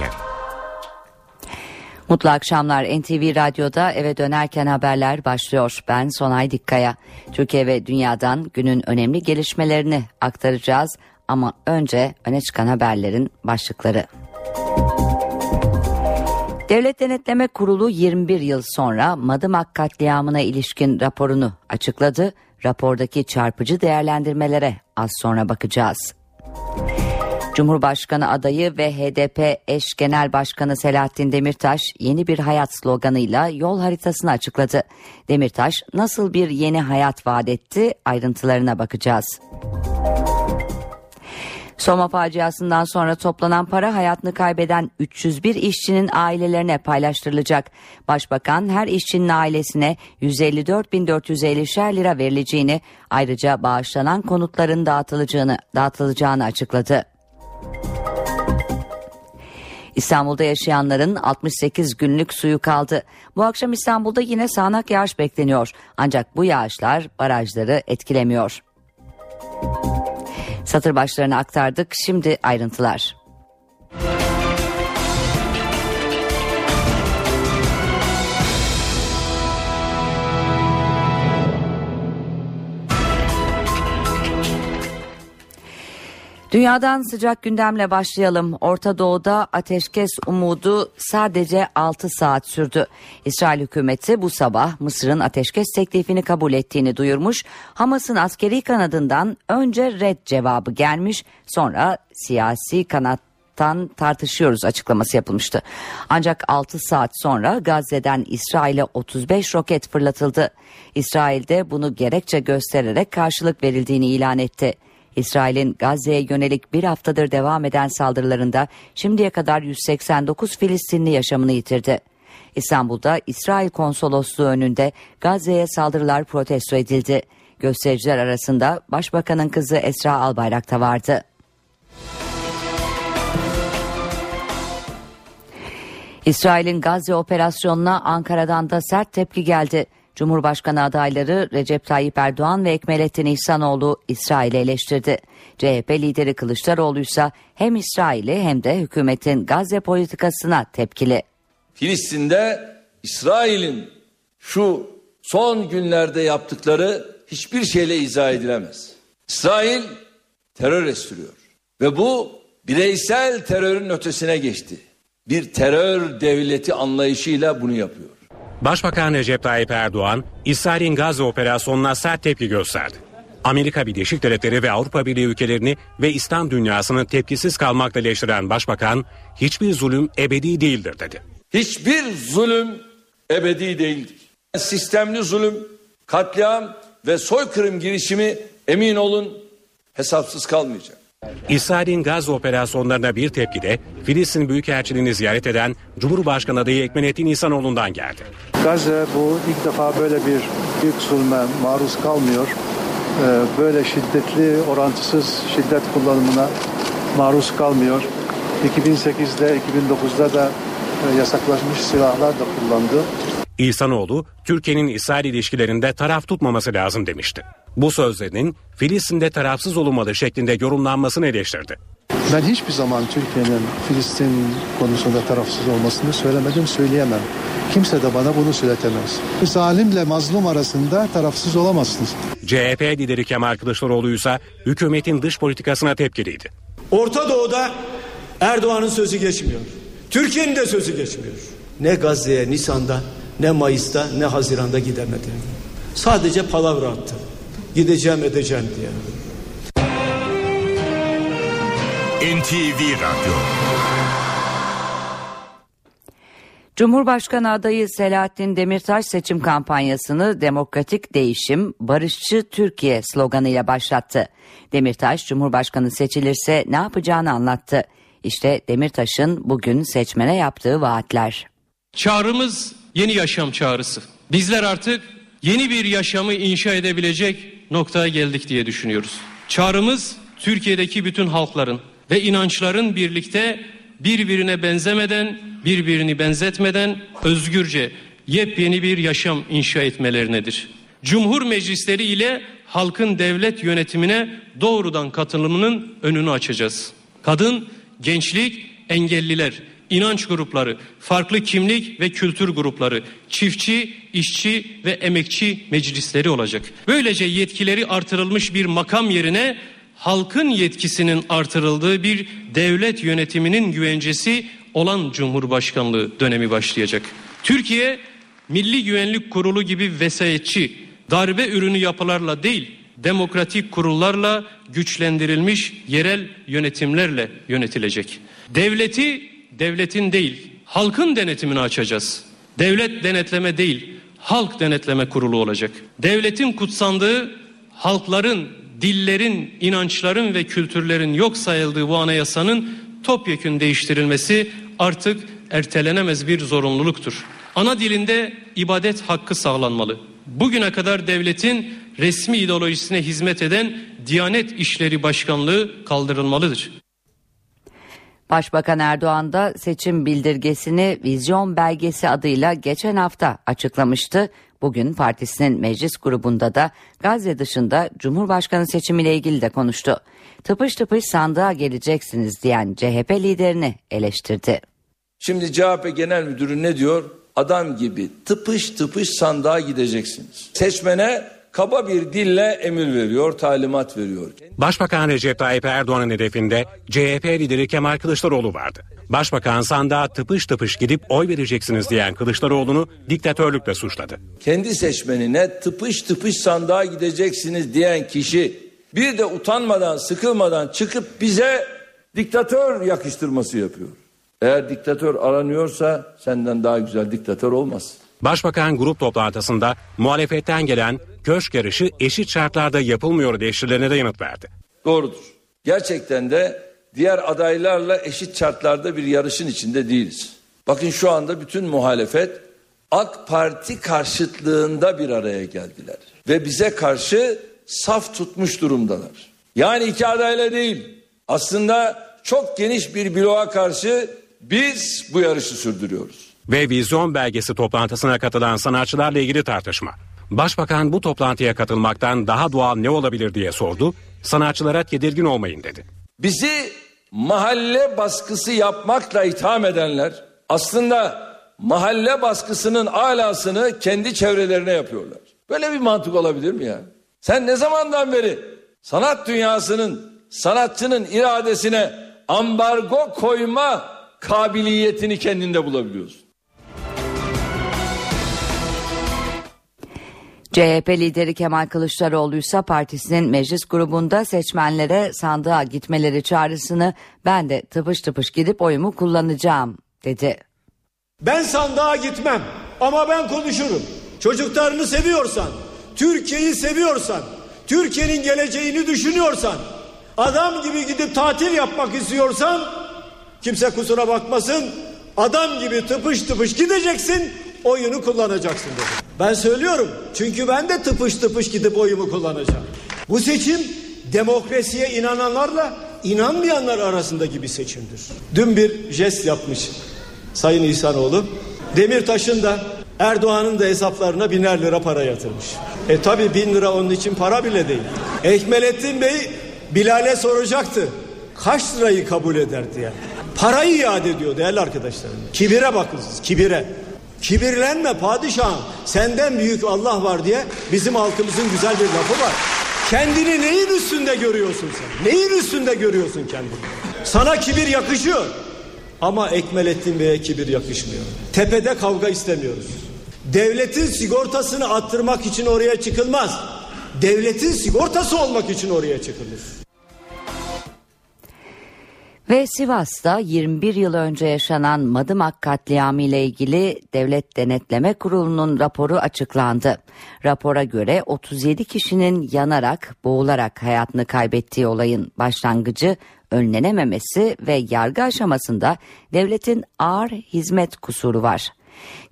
dönerken. Mutlu akşamlar NTV Radyo'da eve dönerken haberler başlıyor. Ben Sonay Dikkaya. Türkiye ve dünyadan günün önemli gelişmelerini aktaracağız. Ama önce öne çıkan haberlerin başlıkları. Devlet Denetleme Kurulu 21 yıl sonra Madımak katliamına ilişkin raporunu açıkladı. Rapordaki çarpıcı değerlendirmelere az sonra bakacağız. Cumhurbaşkanı adayı ve HDP eş genel başkanı Selahattin Demirtaş yeni bir hayat sloganıyla yol haritasını açıkladı. Demirtaş nasıl bir yeni hayat vaat etti ayrıntılarına bakacağız. Soma faciasından sonra toplanan para hayatını kaybeden 301 işçinin ailelerine paylaştırılacak. Başbakan her işçinin ailesine 154.450 lira verileceğini ayrıca bağışlanan konutların dağıtılacağını, dağıtılacağını açıkladı. İstanbul'da yaşayanların 68 günlük suyu kaldı. Bu akşam İstanbul'da yine sağanak yağış bekleniyor. Ancak bu yağışlar barajları etkilemiyor. Satır başlarını aktardık. Şimdi ayrıntılar. Dünyadan sıcak gündemle başlayalım. Orta Doğu'da ateşkes umudu sadece 6 saat sürdü. İsrail hükümeti bu sabah Mısır'ın ateşkes teklifini kabul ettiğini duyurmuş. Hamas'ın askeri kanadından önce red cevabı gelmiş. Sonra siyasi kanat tartışıyoruz açıklaması yapılmıştı. Ancak 6 saat sonra Gazze'den İsrail'e 35 roket fırlatıldı. İsrail de bunu gerekçe göstererek karşılık verildiğini ilan etti. İsrail'in Gazze'ye yönelik bir haftadır devam eden saldırılarında şimdiye kadar 189 Filistinli yaşamını yitirdi. İstanbul'da İsrail konsolosluğu önünde Gazze'ye saldırılar protesto edildi. Göstericiler arasında Başbakanın kızı Esra Albayrak da vardı. İsrail'in Gazze operasyonuna Ankara'dan da sert tepki geldi. Cumhurbaşkanı adayları Recep Tayyip Erdoğan ve Ekmelettin İhsanoğlu İsrail'i eleştirdi. CHP lideri Kılıçdaroğlu ise hem İsrail'i hem de hükümetin Gazze politikasına tepkili. Filistin'de İsrail'in şu son günlerde yaptıkları hiçbir şeyle izah edilemez. İsrail terör estiriyor ve bu bireysel terörün ötesine geçti. Bir terör devleti anlayışıyla bunu yapıyor. Başbakan Recep Tayyip Erdoğan, İsrail'in Gazze operasyonuna sert tepki gösterdi. Amerika Birleşik Devletleri ve Avrupa Birliği ülkelerini ve İslam dünyasını tepkisiz kalmakla eleştiren başbakan, hiçbir zulüm ebedi değildir dedi. Hiçbir zulüm ebedi değildir. Sistemli zulüm, katliam ve soykırım girişimi emin olun hesapsız kalmayacak. İsrail'in Gazze operasyonlarına bir tepki de Filistin Büyükelçiliğini ziyaret eden Cumhurbaşkanı adayı Ekmenettin İhsanoğlu'ndan geldi. Gazze bu ilk defa böyle bir ilk zulme maruz kalmıyor. Ee, böyle şiddetli, orantısız şiddet kullanımına maruz kalmıyor. 2008'de, 2009'da da e, yasaklaşmış silahlar da kullandı. İhsanoğlu, Türkiye'nin İsrail ilişkilerinde taraf tutmaması lazım demişti. Bu sözlerinin Filistin'de tarafsız olunmalı şeklinde yorumlanmasını eleştirdi. Ben hiçbir zaman Türkiye'nin Filistin konusunda tarafsız olmasını söylemedim, söyleyemem. Kimse de bana bunu söyletemez. Zalimle mazlum arasında tarafsız olamazsınız. CHP lideri Kemal Kılıçdaroğlu ise hükümetin dış politikasına tepkiliydi. Orta Doğu'da Erdoğan'ın sözü geçmiyor. Türkiye'nin de sözü geçmiyor. Ne Gazze'ye Nisan'da, ne Mayıs'ta, ne Haziran'da gidemedi. Sadece palavra attı. Gideceğim edeceğim diye. NTV Radyo Cumhurbaşkanı adayı Selahattin Demirtaş seçim kampanyasını Demokratik Değişim, Barışçı Türkiye sloganıyla başlattı. Demirtaş, Cumhurbaşkanı seçilirse ne yapacağını anlattı. İşte Demirtaş'ın bugün seçmene yaptığı vaatler. Çağrımız yeni yaşam çağrısı. Bizler artık yeni bir yaşamı inşa edebilecek noktaya geldik diye düşünüyoruz. Çağrımız Türkiye'deki bütün halkların ve inançların birlikte birbirine benzemeden, birbirini benzetmeden özgürce yepyeni bir yaşam inşa etmelerinedir. Cumhur meclisleri ile halkın devlet yönetimine doğrudan katılımının önünü açacağız. Kadın, gençlik, engelliler, inanç grupları, farklı kimlik ve kültür grupları, çiftçi, işçi ve emekçi meclisleri olacak. Böylece yetkileri artırılmış bir makam yerine halkın yetkisinin artırıldığı bir devlet yönetiminin güvencesi olan Cumhurbaşkanlığı dönemi başlayacak. Türkiye Milli Güvenlik Kurulu gibi vesayetçi, darbe ürünü yapılarla değil, demokratik kurullarla güçlendirilmiş yerel yönetimlerle yönetilecek. Devleti devletin değil, halkın denetimini açacağız. Devlet denetleme değil, halk denetleme kurulu olacak. Devletin kutsandığı, halkların, dillerin, inançların ve kültürlerin yok sayıldığı bu anayasanın topyekün değiştirilmesi artık ertelenemez bir zorunluluktur. Ana dilinde ibadet hakkı sağlanmalı. Bugüne kadar devletin resmi ideolojisine hizmet eden Diyanet İşleri Başkanlığı kaldırılmalıdır. Başbakan Erdoğan da seçim bildirgesini vizyon belgesi adıyla geçen hafta açıklamıştı. Bugün partisinin meclis grubunda da Gazze dışında Cumhurbaşkanı seçimiyle ilgili de konuştu. Tıpış tıpış sandığa geleceksiniz diyen CHP liderini eleştirdi. Şimdi CHP Genel Müdürü ne diyor? Adam gibi tıpış tıpış sandığa gideceksiniz. Seçmene kaba bir dille emir veriyor, talimat veriyor. Başbakan Recep Tayyip Erdoğan'ın hedefinde CHP lideri Kemal Kılıçdaroğlu vardı. Başbakan sandığa tıpış tıpış gidip oy vereceksiniz diyen Kılıçdaroğlu'nu diktatörlükle suçladı. Kendi seçmenine tıpış tıpış sandığa gideceksiniz diyen kişi bir de utanmadan, sıkılmadan çıkıp bize diktatör yakıştırması yapıyor. Eğer diktatör aranıyorsa senden daha güzel diktatör olmaz. Başbakan grup toplantısında muhalefetten gelen köşk yarışı eşit şartlarda yapılmıyor eleştirilerine de yanıt verdi. Doğrudur. Gerçekten de diğer adaylarla eşit şartlarda bir yarışın içinde değiliz. Bakın şu anda bütün muhalefet AK Parti karşıtlığında bir araya geldiler. Ve bize karşı saf tutmuş durumdalar. Yani iki adayla değil aslında çok geniş bir bloğa karşı biz bu yarışı sürdürüyoruz. Ve vizyon belgesi toplantısına katılan sanatçılarla ilgili tartışma. Başbakan bu toplantıya katılmaktan daha doğal ne olabilir diye sordu. Sanatçılara tedirgin olmayın dedi. Bizi mahalle baskısı yapmakla itham edenler aslında mahalle baskısının alasını kendi çevrelerine yapıyorlar. Böyle bir mantık olabilir mi ya? Sen ne zamandan beri sanat dünyasının sanatçının iradesine ambargo koyma kabiliyetini kendinde bulabiliyorsun. CHP lideri Kemal Kılıçdaroğlu ise partisinin meclis grubunda seçmenlere sandığa gitmeleri çağrısını ben de tıpış tıpış gidip oyumu kullanacağım dedi. Ben sandığa gitmem ama ben konuşurum. Çocuklarını seviyorsan, Türkiye'yi seviyorsan, Türkiye'nin geleceğini düşünüyorsan, adam gibi gidip tatil yapmak istiyorsan kimse kusura bakmasın adam gibi tıpış tıpış gideceksin oyunu kullanacaksın dedi. Ben söylüyorum çünkü ben de tıpış tıpış gidip oyumu kullanacağım. Bu seçim demokrasiye inananlarla inanmayanlar arasındaki bir seçimdir. Dün bir jest yapmış Sayın İhsanoğlu. Demirtaş'ın da Erdoğan'ın da hesaplarına biner lira para yatırmış. E tabi bin lira onun için para bile değil. Ekmelettin Bey Bilal'e soracaktı. Kaç lirayı kabul eder diye. Parayı iade ediyor değerli arkadaşlarım. Kibire bakın siz kibire. Kibirlenme padişahım senden büyük Allah var diye bizim halkımızın güzel bir lafı var. Kendini neyin üstünde görüyorsun sen? Neyin üstünde görüyorsun kendini? Sana kibir yakışıyor. Ama Ekmelettin Bey'e kibir yakışmıyor. Tepede kavga istemiyoruz. Devletin sigortasını attırmak için oraya çıkılmaz. Devletin sigortası olmak için oraya çıkılır. Ve Sivas'ta 21 yıl önce yaşanan Madımak katliamı ile ilgili Devlet Denetleme Kurulu'nun raporu açıklandı. Rapora göre 37 kişinin yanarak, boğularak hayatını kaybettiği olayın başlangıcı önlenememesi ve yargı aşamasında devletin ağır hizmet kusuru var.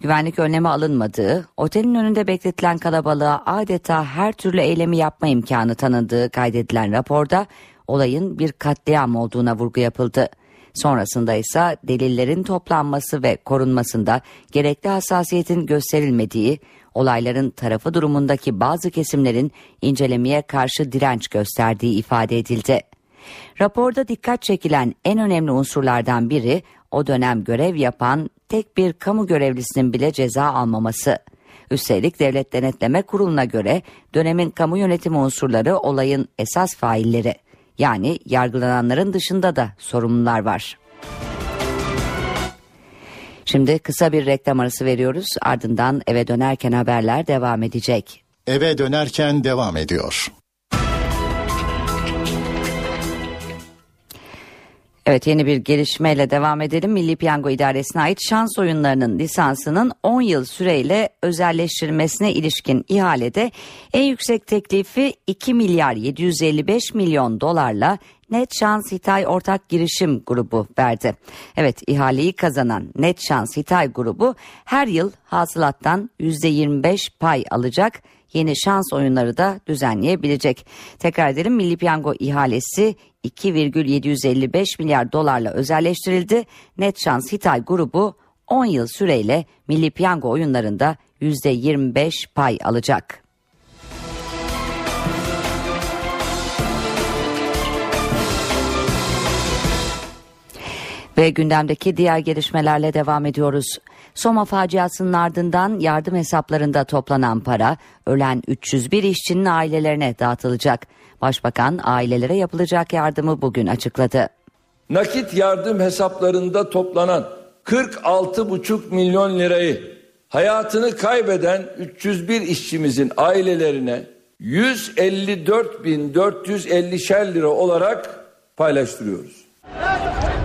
Güvenlik önlemi alınmadığı, otelin önünde bekletilen kalabalığa adeta her türlü eylemi yapma imkanı tanındığı kaydedilen raporda olayın bir katliam olduğuna vurgu yapıldı. Sonrasında ise delillerin toplanması ve korunmasında gerekli hassasiyetin gösterilmediği, olayların tarafı durumundaki bazı kesimlerin incelemeye karşı direnç gösterdiği ifade edildi. Raporda dikkat çekilen en önemli unsurlardan biri o dönem görev yapan tek bir kamu görevlisinin bile ceza almaması. Üstelik Devlet Denetleme Kurulu'na göre dönemin kamu yönetimi unsurları olayın esas failleri. Yani yargılananların dışında da sorumlular var. Şimdi kısa bir reklam arası veriyoruz. Ardından eve dönerken haberler devam edecek. Eve dönerken devam ediyor. Evet yeni bir gelişmeyle devam edelim. Milli Piyango İdaresi'ne ait şans oyunlarının lisansının 10 yıl süreyle özelleştirilmesine ilişkin ihalede en yüksek teklifi 2 milyar 755 milyon dolarla Net Şans Hitay Ortak Girişim Grubu verdi. Evet ihaleyi kazanan Net Şans Hitay Grubu her yıl hasılattan %25 pay alacak yeni şans oyunları da düzenleyebilecek. Tekrar edelim Milli Piyango ihalesi 2,755 milyar dolarla özelleştirildi. Net Şans Hitay grubu 10 yıl süreyle Milli Piyango oyunlarında %25 pay alacak. Ve gündemdeki diğer gelişmelerle devam ediyoruz. Soma faciasının ardından yardım hesaplarında toplanan para ölen 301 işçinin ailelerine dağıtılacak. Başbakan ailelere yapılacak yardımı bugün açıkladı. Nakit yardım hesaplarında toplanan 46,5 milyon lirayı hayatını kaybeden 301 işçimizin ailelerine 154.450 lira olarak paylaştırıyoruz.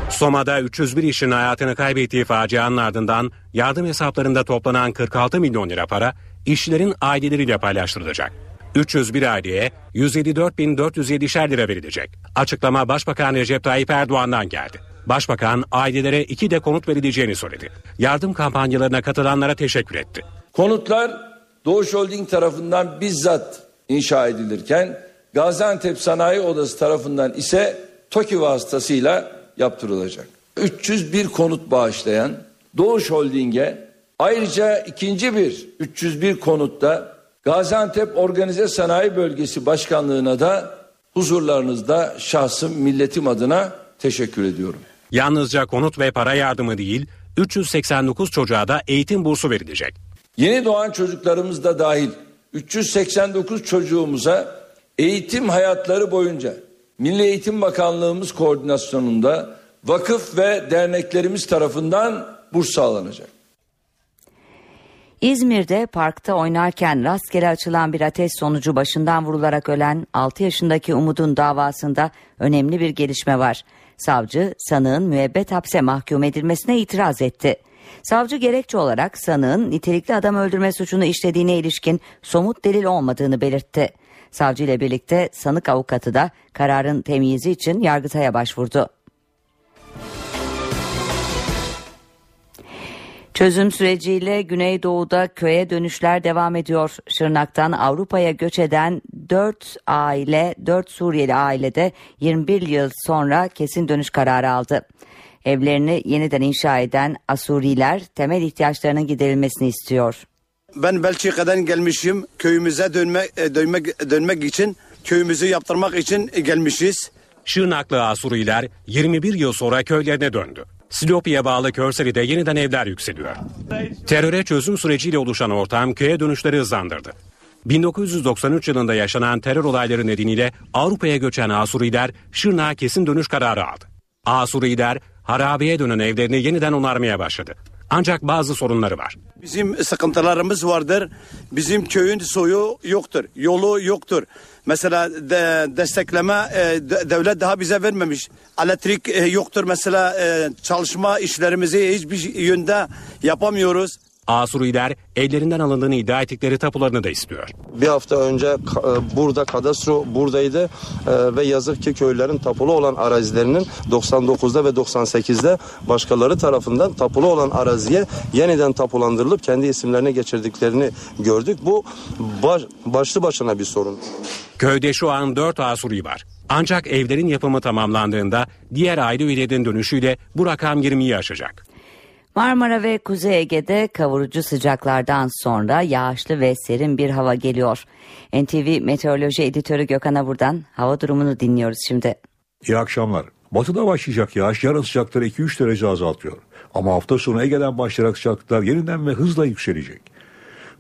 Soma'da 301 işin hayatını kaybettiği facianın ardından yardım hesaplarında toplanan 46 milyon lira para işçilerin aileleriyle paylaştırılacak. 301 aileye 154.407'şer lira verilecek. Açıklama Başbakan Recep Tayyip Erdoğan'dan geldi. Başbakan ailelere iki de konut verileceğini söyledi. Yardım kampanyalarına katılanlara teşekkür etti. Konutlar Doğuş Holding tarafından bizzat inşa edilirken Gaziantep Sanayi Odası tarafından ise TOKİ vasıtasıyla yaptırılacak. 301 konut bağışlayan Doğuş Holding'e ayrıca ikinci bir 301 konutta Gaziantep Organize Sanayi Bölgesi Başkanlığı'na da huzurlarınızda şahsım milletim adına teşekkür ediyorum. Yalnızca konut ve para yardımı değil 389 çocuğa da eğitim bursu verilecek. Yeni doğan çocuklarımız da dahil 389 çocuğumuza eğitim hayatları boyunca Milli Eğitim Bakanlığımız koordinasyonunda vakıf ve derneklerimiz tarafından burs sağlanacak. İzmir'de parkta oynarken rastgele açılan bir ateş sonucu başından vurularak ölen 6 yaşındaki Umut'un davasında önemli bir gelişme var. Savcı sanığın müebbet hapse mahkum edilmesine itiraz etti. Savcı gerekçe olarak sanığın nitelikli adam öldürme suçunu işlediğine ilişkin somut delil olmadığını belirtti. Savcı ile birlikte sanık avukatı da kararın temyizi için Yargıtay'a başvurdu. Çözüm süreciyle Güneydoğu'da köye dönüşler devam ediyor. Şırnak'tan Avrupa'ya göç eden 4 aile, 4 Suriyeli ailede 21 yıl sonra kesin dönüş kararı aldı. Evlerini yeniden inşa eden Asuriler temel ihtiyaçlarının giderilmesini istiyor. Ben Belçika'dan gelmişim. Köyümüze dönmek, e, dönmek, dönmek için, köyümüzü yaptırmak için gelmişiz. Şırnaklı Asuriler 21 yıl sonra köylerine döndü. Silopi'ye bağlı Körseri'de yeniden evler yükseliyor. Teröre çözüm süreciyle oluşan ortam köye dönüşleri hızlandırdı. 1993 yılında yaşanan terör olayları nedeniyle Avrupa'ya göçen Asuriler Şırnak'a kesin dönüş kararı aldı. Asuriler harabeye dönen evlerini yeniden onarmaya başladı. Ancak bazı sorunları var. Bizim sıkıntılarımız vardır. Bizim köyün soyu yoktur. Yolu yoktur. Mesela de, destekleme e, de, devlet daha bize vermemiş. Elektrik e, yoktur mesela e, çalışma işlerimizi hiçbir yönde yapamıyoruz. Asuriler ellerinden alındığını iddia ettikleri tapularını da istiyor. Bir hafta önce e, burada kadastro buradaydı e, ve yazık ki köylerin tapulu olan arazilerinin 99'da ve 98'de başkaları tarafından tapulu olan araziye yeniden tapulandırılıp kendi isimlerine geçirdiklerini gördük. Bu baş, başlı başına bir sorun. Köyde şu an 4 Asuri var. Ancak evlerin yapımı tamamlandığında diğer aile üyelerinin dönüşüyle bu rakam 20'yi aşacak. Marmara ve Kuzey Ege'de kavurucu sıcaklardan sonra yağışlı ve serin bir hava geliyor. NTV Meteoroloji Editörü Gökhan Avur'dan hava durumunu dinliyoruz şimdi. İyi akşamlar. Batıda başlayacak yağış yarın sıcakları 2-3 derece azaltıyor. Ama hafta sonu Ege'den başlayarak sıcaklıklar yeniden ve hızla yükselecek.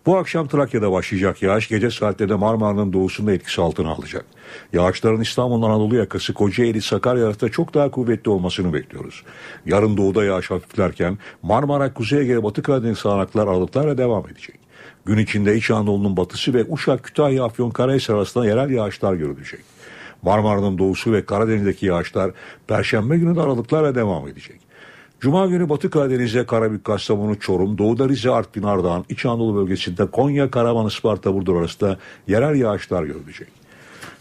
Bu akşam Trakya'da başlayacak yağış gece saatlerinde Marmara'nın doğusunda etkisi altına alacak. Yağışların İstanbul Anadolu yakası Kocaeli Sakarya arasında çok daha kuvvetli olmasını bekliyoruz. Yarın doğuda yağış hafiflerken Marmara, Kuzey Ege, Batı Karadeniz sağanaklar aralıklarla devam edecek. Gün içinde İç Anadolu'nun batısı ve Uşak, Kütahya, Afyon, Karahisar arasında yerel yağışlar görülecek. Marmara'nın doğusu ve Karadeniz'deki yağışlar Perşembe günü de aralıklarla devam edecek. Cuma günü Batı Karadeniz'de Karabük, Kastamonu, Çorum, Doğuda Rize, Artvin, Ardahan, İç Anadolu bölgesinde Konya, Karaman, Isparta, Burdur arasında yerel yağışlar görülecek.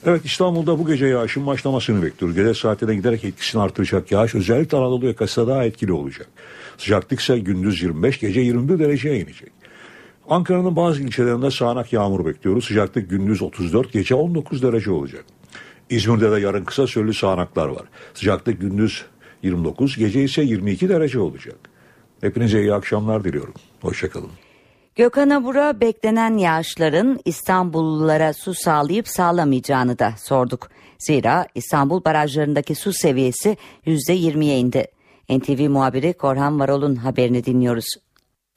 Evet İstanbul'da bu gece yağışın başlamasını bekliyoruz. Gece saatlerine giderek etkisini artıracak yağış özellikle Anadolu yakasında daha etkili olacak. Sıcaklık ise gündüz 25, gece 21 dereceye inecek. Ankara'nın bazı ilçelerinde sağanak yağmur bekliyoruz. Sıcaklık gündüz 34, gece 19 derece olacak. İzmir'de de yarın kısa süreli sağanaklar var. Sıcaklık gündüz 29, gece ise 22 derece olacak. Hepinize iyi akşamlar diliyorum. Hoşçakalın. Gökhan Abur'a beklenen yağışların İstanbullulara su sağlayıp sağlamayacağını da sorduk. Zira İstanbul barajlarındaki su seviyesi %20'ye indi. NTV muhabiri Korhan Varol'un haberini dinliyoruz.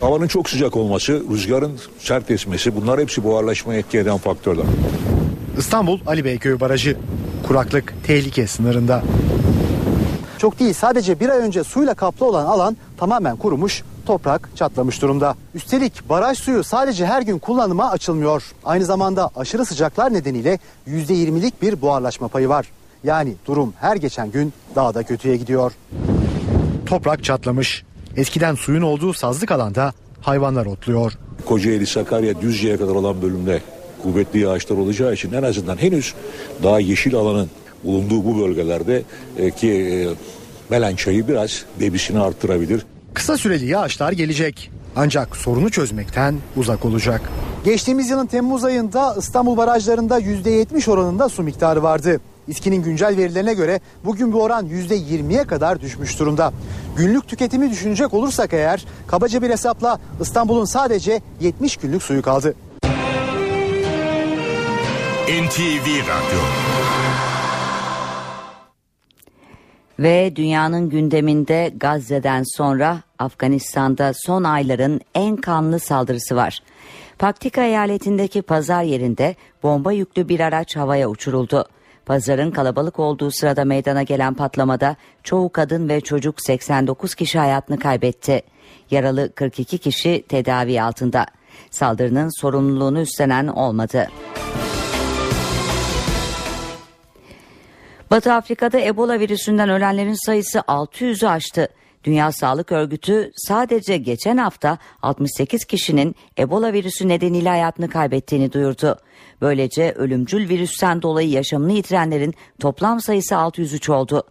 Havanın çok sıcak olması, rüzgarın sert esmesi bunlar hepsi buharlaşmaya etki eden faktörler. İstanbul Ali Beyköy Barajı. Kuraklık tehlike sınırında. Çok değil sadece bir ay önce suyla kaplı olan alan tamamen kurumuş, toprak çatlamış durumda. Üstelik baraj suyu sadece her gün kullanıma açılmıyor. Aynı zamanda aşırı sıcaklar nedeniyle %20'lik bir buharlaşma payı var. Yani durum her geçen gün daha da kötüye gidiyor. Toprak çatlamış. Eskiden suyun olduğu sazlık alanda hayvanlar otluyor. Kocaeli, Sakarya, Düzce'ye kadar olan bölümde kuvvetli yağışlar olacağı için en azından henüz daha yeşil alanın bulunduğu bu bölgelerde e, ki e, Melen çayı biraz debisini arttırabilir. Kısa süreli yağışlar gelecek. Ancak sorunu çözmekten uzak olacak. Geçtiğimiz yılın Temmuz ayında İstanbul barajlarında %70 oranında su miktarı vardı. İSKİ'nin güncel verilerine göre bugün bu oran %20'ye kadar düşmüş durumda. Günlük tüketimi düşünecek olursak eğer kabaca bir hesapla İstanbul'un sadece 70 günlük suyu kaldı. NTV Radyo Ve dünyanın gündeminde Gazze'den sonra Afganistan'da son ayların en kanlı saldırısı var. Paktika eyaletindeki pazar yerinde bomba yüklü bir araç havaya uçuruldu. Pazarın kalabalık olduğu sırada meydana gelen patlamada çoğu kadın ve çocuk 89 kişi hayatını kaybetti. Yaralı 42 kişi tedavi altında. Saldırının sorumluluğunu üstlenen olmadı. Batı Afrika'da Ebola virüsünden ölenlerin sayısı 600'ü aştı. Dünya Sağlık Örgütü sadece geçen hafta 68 kişinin Ebola virüsü nedeniyle hayatını kaybettiğini duyurdu. Böylece ölümcül virüsten dolayı yaşamını yitirenlerin toplam sayısı 603 oldu.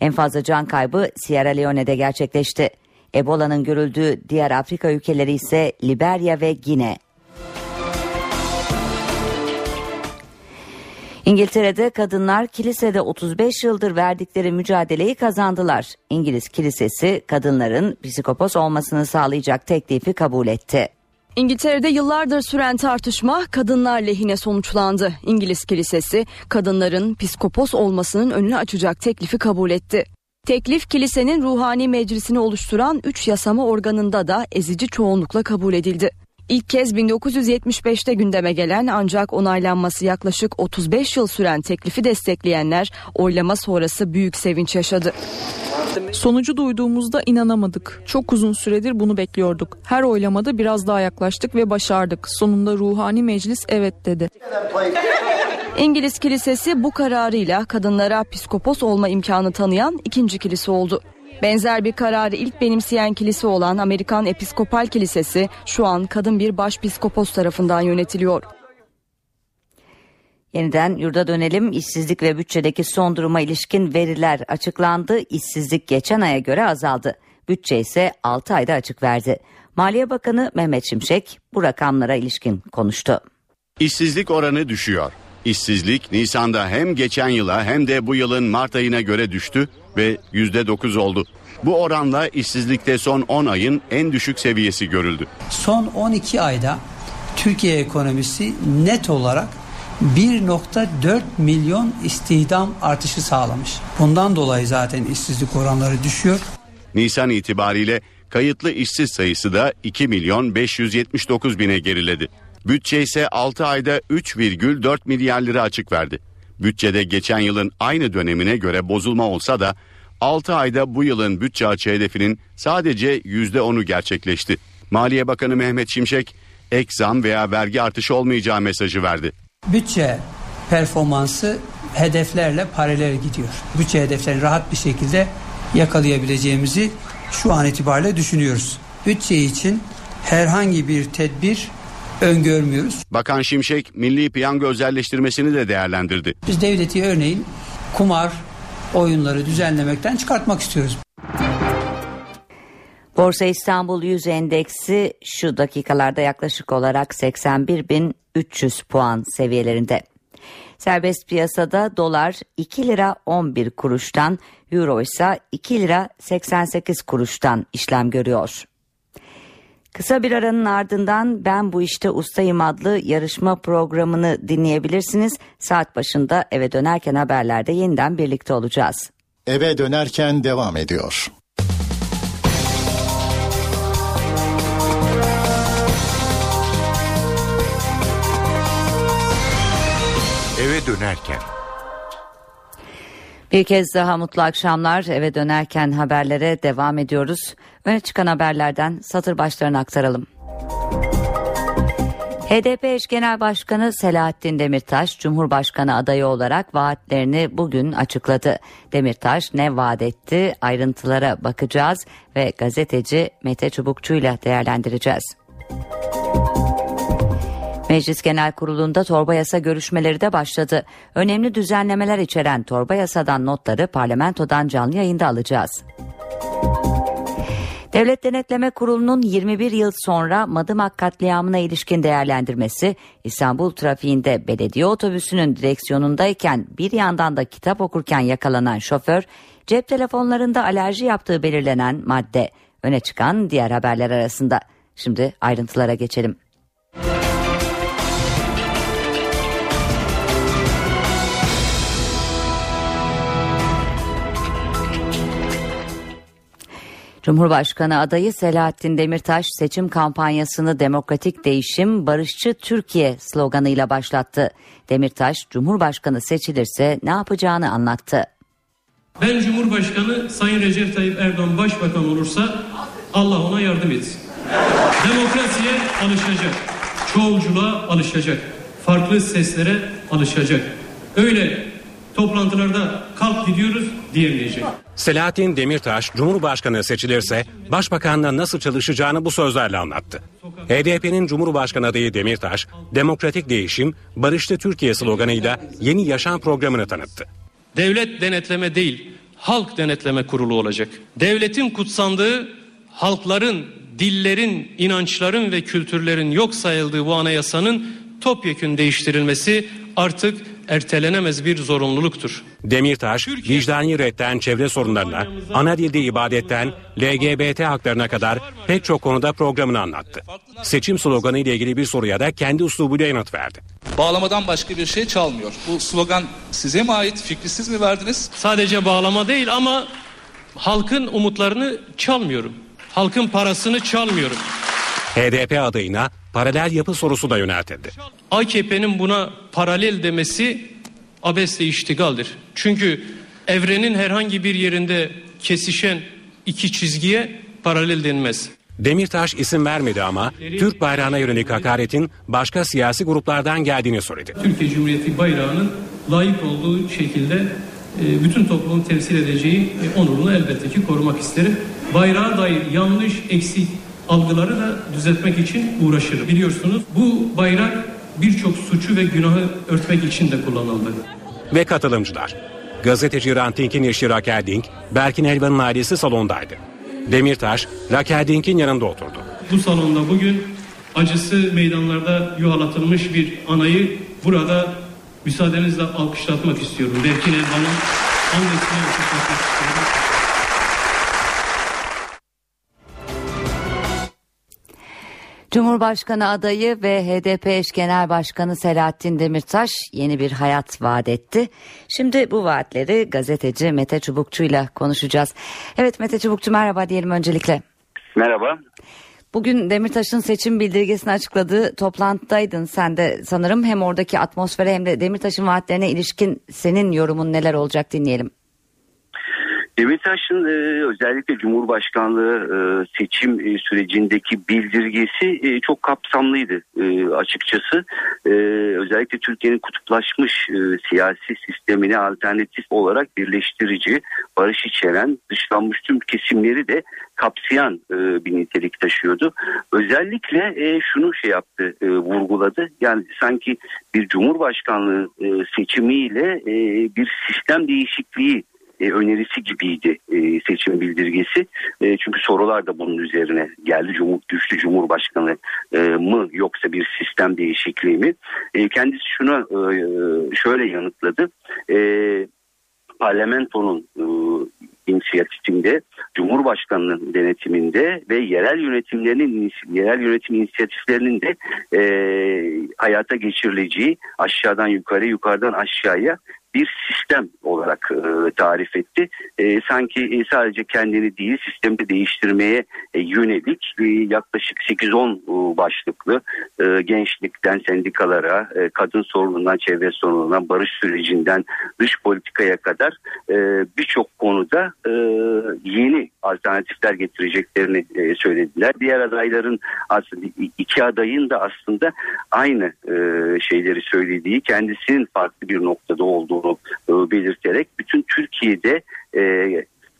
En fazla can kaybı Sierra Leone'de gerçekleşti. Ebola'nın görüldüğü diğer Afrika ülkeleri ise Liberya ve Gine. İngiltere'de kadınlar kilisede 35 yıldır verdikleri mücadeleyi kazandılar. İngiliz kilisesi kadınların psikopos olmasını sağlayacak teklifi kabul etti. İngiltere'de yıllardır süren tartışma kadınlar lehine sonuçlandı. İngiliz kilisesi kadınların psikopos olmasının önünü açacak teklifi kabul etti. Teklif kilisenin ruhani meclisini oluşturan 3 yasama organında da ezici çoğunlukla kabul edildi. İlk kez 1975'te gündeme gelen ancak onaylanması yaklaşık 35 yıl süren teklifi destekleyenler oylama sonrası büyük sevinç yaşadı. Sonucu duyduğumuzda inanamadık. Çok uzun süredir bunu bekliyorduk. Her oylamada biraz daha yaklaştık ve başardık. Sonunda ruhani meclis evet dedi. İngiliz kilisesi bu kararıyla kadınlara psikopos olma imkanı tanıyan ikinci kilise oldu. Benzer bir kararı ilk benimseyen kilise olan Amerikan Episkopal Kilisesi şu an kadın bir başpiskopos tarafından yönetiliyor. Yeniden yurda dönelim. İşsizlik ve bütçedeki son duruma ilişkin veriler açıklandı. İşsizlik geçen aya göre azaldı. Bütçe ise 6 ayda açık verdi. Maliye Bakanı Mehmet Şimşek bu rakamlara ilişkin konuştu. İşsizlik oranı düşüyor. İşsizlik Nisan'da hem geçen yıla hem de bu yılın Mart ayına göre düştü ve %9 oldu. Bu oranla işsizlikte son 10 ayın en düşük seviyesi görüldü. Son 12 ayda Türkiye ekonomisi net olarak 1.4 milyon istihdam artışı sağlamış. Bundan dolayı zaten işsizlik oranları düşüyor. Nisan itibariyle kayıtlı işsiz sayısı da 2 milyon 579 bine geriledi. Bütçe ise 6 ayda 3,4 milyar lira açık verdi. Bütçede geçen yılın aynı dönemine göre bozulma olsa da 6 ayda bu yılın bütçe açığı hedefinin sadece %10'u gerçekleşti. Maliye Bakanı Mehmet Şimşek ek zam veya vergi artışı olmayacağı mesajı verdi. Bütçe performansı hedeflerle paralel gidiyor. Bütçe hedeflerini rahat bir şekilde yakalayabileceğimizi şu an itibariyle düşünüyoruz. Bütçe için herhangi bir tedbir öngörmüyoruz. Bakan Şimşek milli piyango özelleştirmesini de değerlendirdi. Biz devleti örneğin kumar oyunları düzenlemekten çıkartmak istiyoruz. Borsa İstanbul 100 endeksi şu dakikalarda yaklaşık olarak 81.300 puan seviyelerinde. Serbest piyasada dolar 2 lira 11 kuruştan, euro ise 2 lira 88 kuruştan işlem görüyor. Kısa bir aranın ardından Ben Bu İşte Ustayım adlı yarışma programını dinleyebilirsiniz. Saat başında eve dönerken haberlerde yeniden birlikte olacağız. Eve dönerken devam ediyor. Eve dönerken. Bir kez daha mutlu akşamlar. Eve dönerken haberlere devam ediyoruz. Öne çıkan haberlerden satır başlarını aktaralım. HDP eş genel başkanı Selahattin Demirtaş, Cumhurbaşkanı adayı olarak vaatlerini bugün açıkladı. Demirtaş ne vaat etti ayrıntılara bakacağız ve gazeteci Mete Çubukçu ile değerlendireceğiz. Meclis Genel Kurulu'nda torba yasa görüşmeleri de başladı. Önemli düzenlemeler içeren torba yasadan notları parlamentodan canlı yayında alacağız. Devlet Denetleme Kurulu'nun 21 yıl sonra Madımak katliamına ilişkin değerlendirmesi İstanbul trafiğinde belediye otobüsünün direksiyonundayken bir yandan da kitap okurken yakalanan şoför cep telefonlarında alerji yaptığı belirlenen madde öne çıkan diğer haberler arasında. Şimdi ayrıntılara geçelim. Cumhurbaşkanı adayı Selahattin Demirtaş seçim kampanyasını demokratik değişim, barışçı Türkiye sloganıyla başlattı. Demirtaş, Cumhurbaşkanı seçilirse ne yapacağını anlattı. Ben Cumhurbaşkanı Sayın Recep Tayyip Erdoğan Başbakan olursa Allah ona yardım etsin. Demokrasiye alışacak, çoğulculuğa alışacak, farklı seslere alışacak. Öyle toplantılarda kalk gidiyoruz diyemeyecek. Selahattin Demirtaş Cumhurbaşkanı seçilirse başbakanla nasıl çalışacağını bu sözlerle anlattı. HDP'nin Cumhurbaşkanı adayı Demirtaş, demokratik değişim, barışlı Türkiye sloganıyla yeni yaşam programını tanıttı. Devlet denetleme değil, halk denetleme kurulu olacak. Devletin kutsandığı, halkların, dillerin, inançların ve kültürlerin yok sayıldığı bu anayasanın topyekün değiştirilmesi artık ertelenemez bir zorunluluktur. Demirtaş, vicdani redden çevre sorunlarına, ana dilde ibadetten LGBT haklarına kadar pek çok konuda programını anlattı. Seçim sloganı ile ilgili bir soruya da kendi uslubuyla yanıt verdi. Bağlamadan başka bir şey çalmıyor. Bu slogan size mi ait? Fikri siz mi verdiniz? Sadece bağlama değil ama halkın umutlarını çalmıyorum. Halkın parasını çalmıyorum. HDP adayına paralel yapı sorusu da yöneltildi. AKP'nin buna paralel demesi abesle iştigaldir. Çünkü evrenin herhangi bir yerinde kesişen iki çizgiye paralel denmez. Demirtaş isim vermedi ama Türk bayrağına yönelik hakaretin başka siyasi gruplardan geldiğini söyledi. Türkiye Cumhuriyeti bayrağının layık olduğu şekilde e, bütün toplumu temsil edeceği onurunu elbette ki korumak isterim. Bayrağa dair yanlış, eksik algıları da düzeltmek için uğraşırım. Biliyorsunuz bu bayrak birçok suçu ve günahı örtmek için de kullanıldı. Ve katılımcılar. Gazeteci Ranting'in eşi Raquel Dink, Berkin Elvan'ın ailesi salondaydı. Demirtaş, Raquel Dink'in yanında oturdu. Bu salonda bugün acısı meydanlarda yuhalatılmış bir anayı burada müsaadenizle alkışlatmak istiyorum. Berkin Elvan'ın annesine alkışlatmak istiyorum. Cumhurbaşkanı adayı ve HDP eş genel başkanı Selahattin Demirtaş yeni bir hayat vaat etti. Şimdi bu vaatleri gazeteci Mete Çubukçu ile konuşacağız. Evet Mete Çubukçu merhaba diyelim öncelikle. Merhaba. Bugün Demirtaş'ın seçim bildirgesini açıkladığı toplantıdaydın sen de sanırım hem oradaki atmosfere hem de Demirtaş'ın vaatlerine ilişkin senin yorumun neler olacak dinleyelim. Demirtaş'ın e, özellikle Cumhurbaşkanlığı e, seçim e, sürecindeki bildirgesi e, çok kapsamlıydı e, açıkçası. E, özellikle Türkiye'nin kutuplaşmış e, siyasi sistemine alternatif olarak birleştirici, barış içeren, dışlanmış tüm kesimleri de kapsayan e, bir nitelik taşıyordu. Özellikle e, şunu şey yaptı, e, vurguladı. Yani sanki bir Cumhurbaşkanlığı e, seçimiyle e, bir sistem değişikliği e, önerisi gibiydi e, seçim bildirgesi. E, çünkü sorular da bunun üzerine geldi. Cumhur, güçlü Cumhurbaşkanı mı yoksa bir sistem değişikliği mi? Kendisi şuna e, şöyle yanıtladı. Parlamentonun e, inisiyatifinde, Cumhurbaşkanı'nın denetiminde ve yerel yönetimlerinin yerel yönetim inisiyatiflerinin de e, hayata geçirileceği aşağıdan yukarı, yukarıdan aşağıya bir sistem olarak e, tarif etti. E, sanki e, sadece kendini değil sistemi değiştirmeye e, yönelik yaklaşık 8-10 e, başlıklı gençlikten sendikalara, kadın sorunundan çevre sorunundan, barış sürecinden dış politikaya kadar birçok konuda alternatifler getireceklerini e, söylediler. Diğer adayların aslında iki adayın da aslında aynı e, şeyleri söylediği, kendisinin farklı bir noktada olduğunu e, belirterek bütün Türkiye'de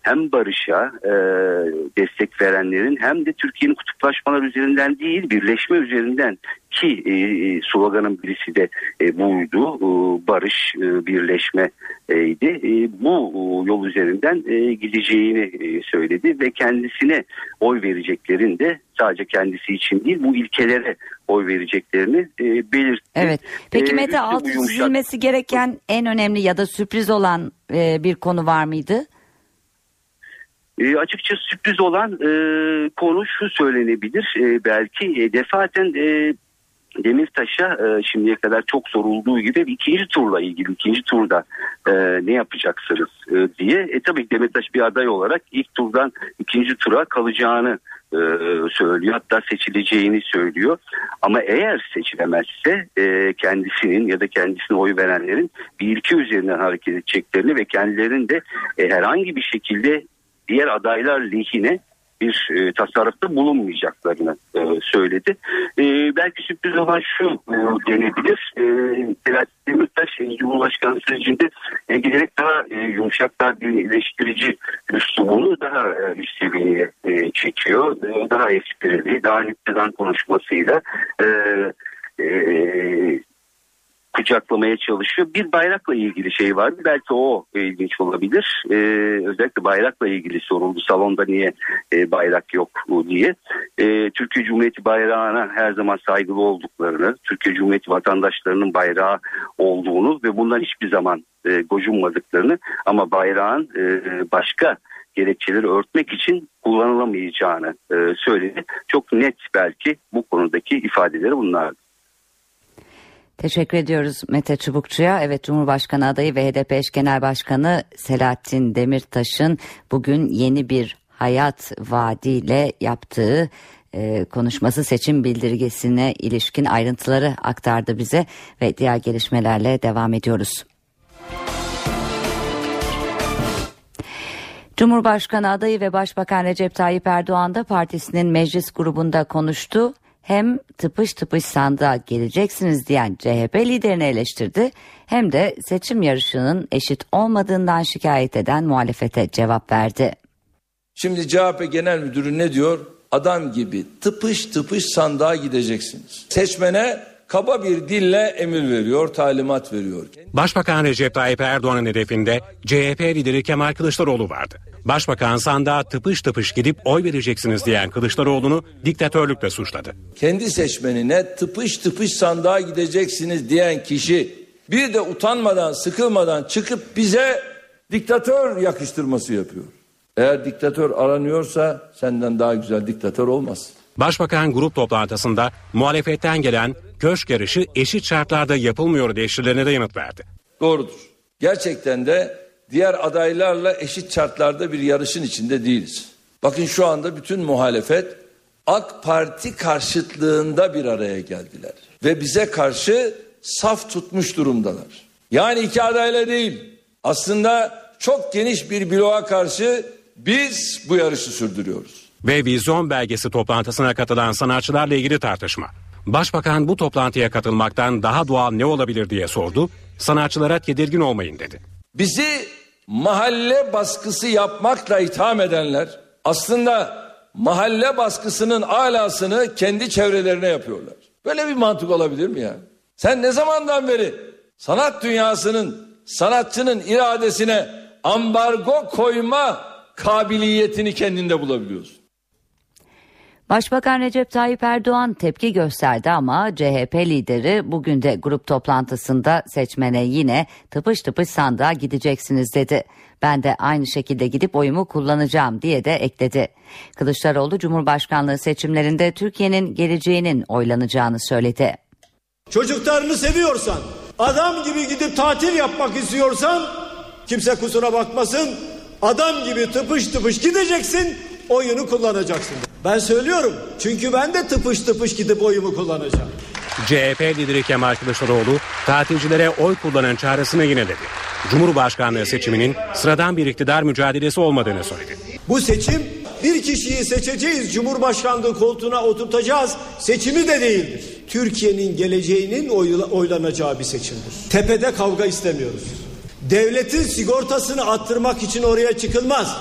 hem barışa e, destek verenlerin hem de Türkiye'nin kutuplaşmalar üzerinden değil birleşme üzerinden ki e, sloganın birisi de e, buydu e, barış e, birleşme idi. E, bu e, yol üzerinden e, gideceğini e, söyledi ve kendisine oy vereceklerin de sadece kendisi için değil bu ilkelere oy vereceklerini e, belirtti. Evet. Peki E, Mete bu altı yumuşak- çizilmesi gereken en önemli ya da sürpriz olan e, bir konu var mıydı? E, açıkçası sürpriz olan e, konu şu söylenebilir. E, belki e, defaten e, Demirtaş'a e, şimdiye kadar çok sorulduğu gibi ikinci turla ilgili ikinci turda e, ne yapacaksınız e, diye. E, tabii Demirtaş bir aday olarak ilk turdan ikinci tura kalacağını e, söylüyor. Hatta seçileceğini söylüyor. Ama eğer seçilemezse e, kendisinin ya da kendisine oy verenlerin bir ilke üzerinden hareket edeceklerini ve kendilerinin de e, herhangi bir şekilde diğer adaylar lehine bir e, tasarrufta bulunmayacaklarını e, söyledi. E, belki sürpriz olan şu e, denebilir. E, Selahattin Demirtaş e, Cumhurbaşkanı sürecinde e, giderek daha e, yumuşak, daha birleştirici üslubunu daha e, üst seviyeye e, çekiyor. E, daha esprili, daha nükteden konuşmasıyla e, e, kucaklamaya çalışıyor. Bir bayrakla ilgili şey vardı. Belki o ilginç olabilir. Ee, özellikle bayrakla ilgili soruldu. Salonda niye e, bayrak yok diye. Ee, Türkiye Cumhuriyeti bayrağına her zaman saygılı olduklarını, Türkiye Cumhuriyeti vatandaşlarının bayrağı olduğunu ve bundan hiçbir zaman e, gocunmadıklarını ama bayrağın e, başka gerekçeleri örtmek için kullanılamayacağını e, söyledi. Çok net belki bu konudaki ifadeleri bunlardı. Teşekkür ediyoruz Mete Çubukçu'ya. Evet Cumhurbaşkanı adayı ve HDP eş genel başkanı Selahattin Demirtaş'ın bugün yeni bir hayat vaadiyle yaptığı e, konuşması seçim bildirgesine ilişkin ayrıntıları aktardı bize ve diğer gelişmelerle devam ediyoruz. Cumhurbaşkanı adayı ve Başbakan Recep Tayyip Erdoğan da partisinin meclis grubunda konuştu. Hem tıpış tıpış sandığa geleceksiniz diyen CHP liderini eleştirdi hem de seçim yarışının eşit olmadığından şikayet eden muhalefete cevap verdi. Şimdi CHP Genel Müdürü ne diyor? Adam gibi tıpış tıpış sandığa gideceksiniz. Seçmene kaba bir dille emir veriyor, talimat veriyor. Başbakan Recep Tayyip Erdoğan'ın hedefinde CHP lideri Kemal Kılıçdaroğlu vardı. Başbakan sandığa tıpış tıpış gidip oy vereceksiniz diyen Kılıçdaroğlu'nu diktatörlükle suçladı. Kendi seçmenine tıpış tıpış sandığa gideceksiniz diyen kişi bir de utanmadan, sıkılmadan çıkıp bize diktatör yakıştırması yapıyor. Eğer diktatör aranıyorsa senden daha güzel diktatör olmaz. Başbakan grup toplantısında muhalefetten gelen köşk yarışı eşit şartlarda yapılmıyor eleştirilerine de yanıt verdi. Doğrudur. Gerçekten de diğer adaylarla eşit şartlarda bir yarışın içinde değiliz. Bakın şu anda bütün muhalefet AK Parti karşıtlığında bir araya geldiler. Ve bize karşı saf tutmuş durumdalar. Yani iki adayla değil aslında çok geniş bir bloğa karşı biz bu yarışı sürdürüyoruz. Ve vizyon belgesi toplantısına katılan sanatçılarla ilgili tartışma. Başbakan bu toplantıya katılmaktan daha doğal ne olabilir diye sordu. Sanatçılara tedirgin olmayın dedi. Bizi mahalle baskısı yapmakla itham edenler aslında mahalle baskısının alasını kendi çevrelerine yapıyorlar. Böyle bir mantık olabilir mi ya? Sen ne zamandan beri sanat dünyasının sanatçının iradesine ambargo koyma kabiliyetini kendinde bulabiliyorsun? Başbakan Recep Tayyip Erdoğan tepki gösterdi ama CHP lideri bugün de grup toplantısında seçmene yine tıpış tıpış sandığa gideceksiniz dedi. Ben de aynı şekilde gidip oyumu kullanacağım diye de ekledi. Kılıçdaroğlu Cumhurbaşkanlığı seçimlerinde Türkiye'nin geleceğinin oylanacağını söyledi. Çocuklarını seviyorsan, adam gibi gidip tatil yapmak istiyorsan kimse kusura bakmasın. Adam gibi tıpış tıpış gideceksin, oyunu kullanacaksın. Ben söylüyorum çünkü ben de tıpış tıpış gidip oyumu kullanacağım. CHP lideri Kemal Kılıçdaroğlu tatilcilere oy kullanın çağrısını yineledi. Cumhurbaşkanlığı seçiminin sıradan bir iktidar mücadelesi olmadığını söyledi. Bu seçim bir kişiyi seçeceğiz, Cumhurbaşkanlığı koltuğuna oturtacağız. Seçimi de değildir. Türkiye'nin geleceğinin oyla, oylanacağı bir seçimdir. Tepede kavga istemiyoruz. Devletin sigortasını attırmak için oraya çıkılmaz.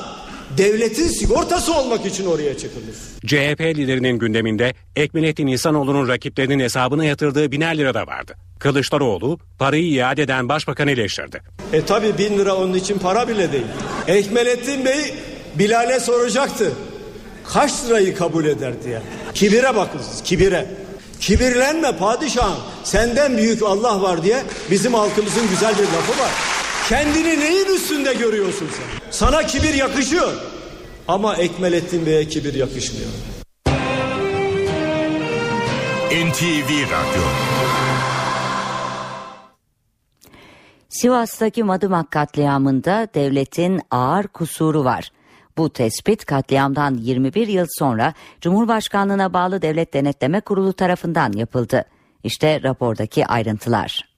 Devletin sigortası olmak için oraya çıkılır. CHP liderinin gündeminde Ekmelettin İhsanoğlu'nun rakiplerinin hesabına yatırdığı biner lira da vardı. Kılıçdaroğlu parayı iade eden başbakanı eleştirdi. E tabi bin lira onun için para bile değil. Ekmelettin Bey Bilal'e soracaktı. Kaç lirayı kabul eder diye. Kibire bakın siz kibire. Kibirlenme padişahım senden büyük Allah var diye bizim halkımızın güzel bir lafı var. Kendini neyin üstünde görüyorsun sen? Sana kibir yakışıyor. Ama Ekmelettin Bey'e kibir yakışmıyor. NTV Radyo Sivas'taki Madımak katliamında devletin ağır kusuru var. Bu tespit katliamdan 21 yıl sonra Cumhurbaşkanlığına bağlı Devlet Denetleme Kurulu tarafından yapıldı. İşte rapordaki ayrıntılar.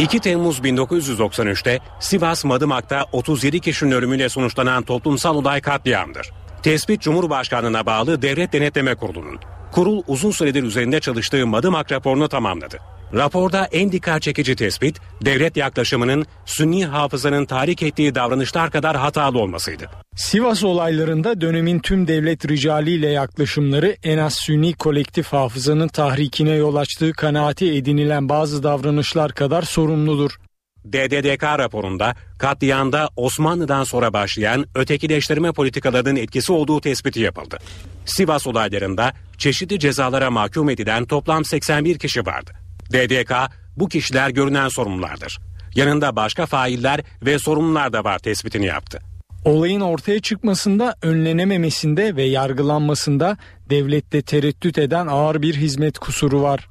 2 Temmuz 1993'te Sivas Madımak'ta 37 kişinin ölümüyle sonuçlanan toplumsal olay katliamdır. Tespit Cumhurbaşkanlığına bağlı Devlet Denetleme Kurulu'nun. Kurul uzun süredir üzerinde çalıştığı Madımak raporunu tamamladı. Raporda en dikkat çekici tespit, devlet yaklaşımının Sünni hafızanın tahrik ettiği davranışlar kadar hatalı olmasıydı. Sivas olaylarında dönemin tüm devlet ricaliyle yaklaşımları en az Sünni kolektif hafızanın tahrikine yol açtığı kanaati edinilen bazı davranışlar kadar sorumludur. DDDK raporunda katliamda Osmanlı'dan sonra başlayan ötekileştirme politikalarının etkisi olduğu tespiti yapıldı. Sivas olaylarında çeşitli cezalara mahkum edilen toplam 81 kişi vardı. DDK bu kişiler görünen sorumlulardır. Yanında başka failler ve sorumlular da var tespitini yaptı. Olayın ortaya çıkmasında, önlenememesinde ve yargılanmasında devlette tereddüt eden ağır bir hizmet kusuru var.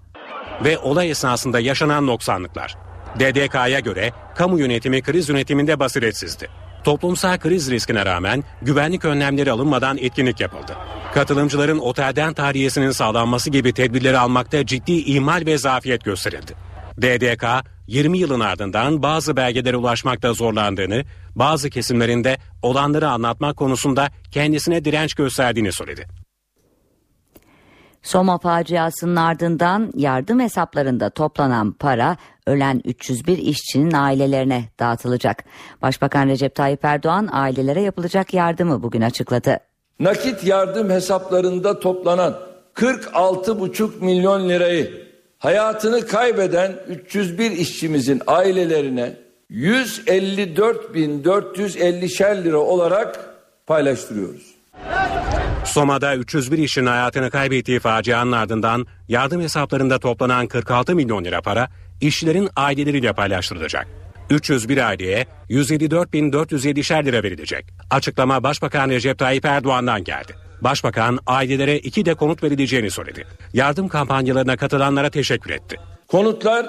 Ve olay esnasında yaşanan noksanlıklar. DDK'ya göre kamu yönetimi kriz yönetiminde basiretsizdi. Toplumsal kriz riskine rağmen güvenlik önlemleri alınmadan etkinlik yapıldı. Katılımcıların otelden tahliyesinin sağlanması gibi tedbirleri almakta ciddi ihmal ve zafiyet gösterildi. DDK 20 yılın ardından bazı belgelere ulaşmakta zorlandığını, bazı kesimlerinde olanları anlatmak konusunda kendisine direnç gösterdiğini söyledi. Soma faciasının ardından yardım hesaplarında toplanan para ölen 301 işçinin ailelerine dağıtılacak. Başbakan Recep Tayyip Erdoğan ailelere yapılacak yardımı bugün açıkladı. Nakit yardım hesaplarında toplanan 46,5 milyon lirayı hayatını kaybeden 301 işçimizin ailelerine 154.450 lira olarak paylaştırıyoruz. Soma'da 301 işin hayatını kaybettiği facianın ardından yardım hesaplarında toplanan 46 milyon lira para işçilerin aileleriyle paylaştırılacak. 301 aileye 154.407'şer lira verilecek. Açıklama Başbakan Recep Tayyip Erdoğan'dan geldi. Başbakan ailelere iki de konut verileceğini söyledi. Yardım kampanyalarına katılanlara teşekkür etti. Konutlar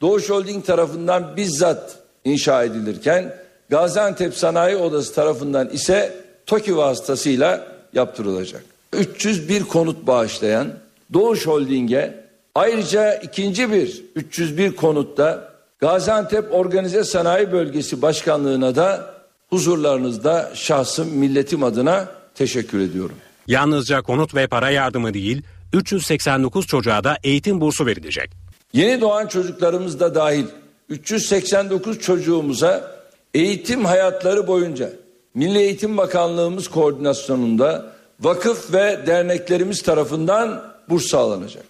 Doğuş Holding tarafından bizzat inşa edilirken Gaziantep Sanayi Odası tarafından ise TOKİ vasıtasıyla yaptırılacak. 301 konut bağışlayan Doğuş Holding'e ayrıca ikinci bir 301 konutta Gaziantep Organize Sanayi Bölgesi Başkanlığı'na da huzurlarınızda şahsım milletim adına teşekkür ediyorum. Yalnızca konut ve para yardımı değil 389 çocuğa da eğitim bursu verilecek. Yeni doğan çocuklarımız da dahil 389 çocuğumuza eğitim hayatları boyunca Milli Eğitim Bakanlığımız koordinasyonunda vakıf ve derneklerimiz tarafından burs sağlanacak.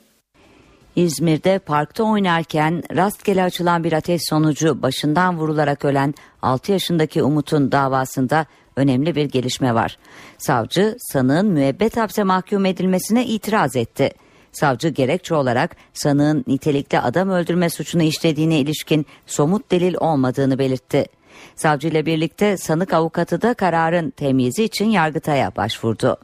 İzmir'de parkta oynarken rastgele açılan bir ateş sonucu başından vurularak ölen 6 yaşındaki Umut'un davasında önemli bir gelişme var. Savcı sanığın müebbet hapse mahkum edilmesine itiraz etti. Savcı gerekçe olarak sanığın nitelikli adam öldürme suçunu işlediğine ilişkin somut delil olmadığını belirtti. Savcı ile birlikte sanık avukatı da kararın temyizi için Yargıtay'a başvurdu.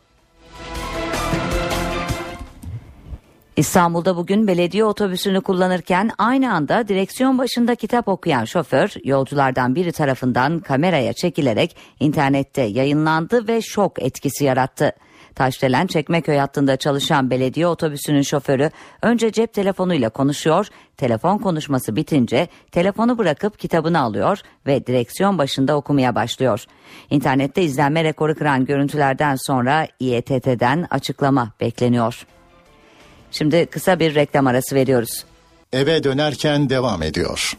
İstanbul'da bugün belediye otobüsünü kullanırken aynı anda direksiyon başında kitap okuyan şoför yolculardan biri tarafından kameraya çekilerek internette yayınlandı ve şok etkisi yarattı. Taşdelen Çekmeköy hattında çalışan belediye otobüsünün şoförü önce cep telefonuyla konuşuyor, telefon konuşması bitince telefonu bırakıp kitabını alıyor ve direksiyon başında okumaya başlıyor. İnternette izlenme rekoru kıran görüntülerden sonra İETT'den açıklama bekleniyor. Şimdi kısa bir reklam arası veriyoruz. Eve dönerken devam ediyor.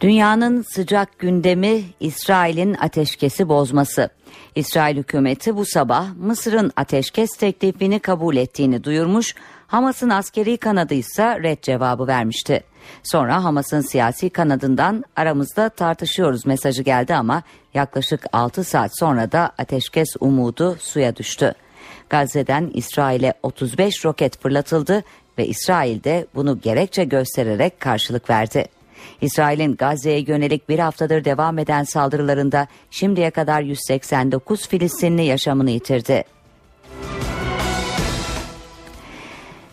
Dünyanın sıcak gündemi İsrail'in ateşkesi bozması. İsrail hükümeti bu sabah Mısır'ın ateşkes teklifini kabul ettiğini duyurmuş, Hamas'ın askeri kanadı ise red cevabı vermişti. Sonra Hamas'ın siyasi kanadından aramızda tartışıyoruz mesajı geldi ama yaklaşık 6 saat sonra da ateşkes umudu suya düştü. Gazze'den İsrail'e 35 roket fırlatıldı ve İsrail de bunu gerekçe göstererek karşılık verdi. İsrail'in Gazze'ye yönelik bir haftadır devam eden saldırılarında şimdiye kadar 189 Filistinli yaşamını yitirdi.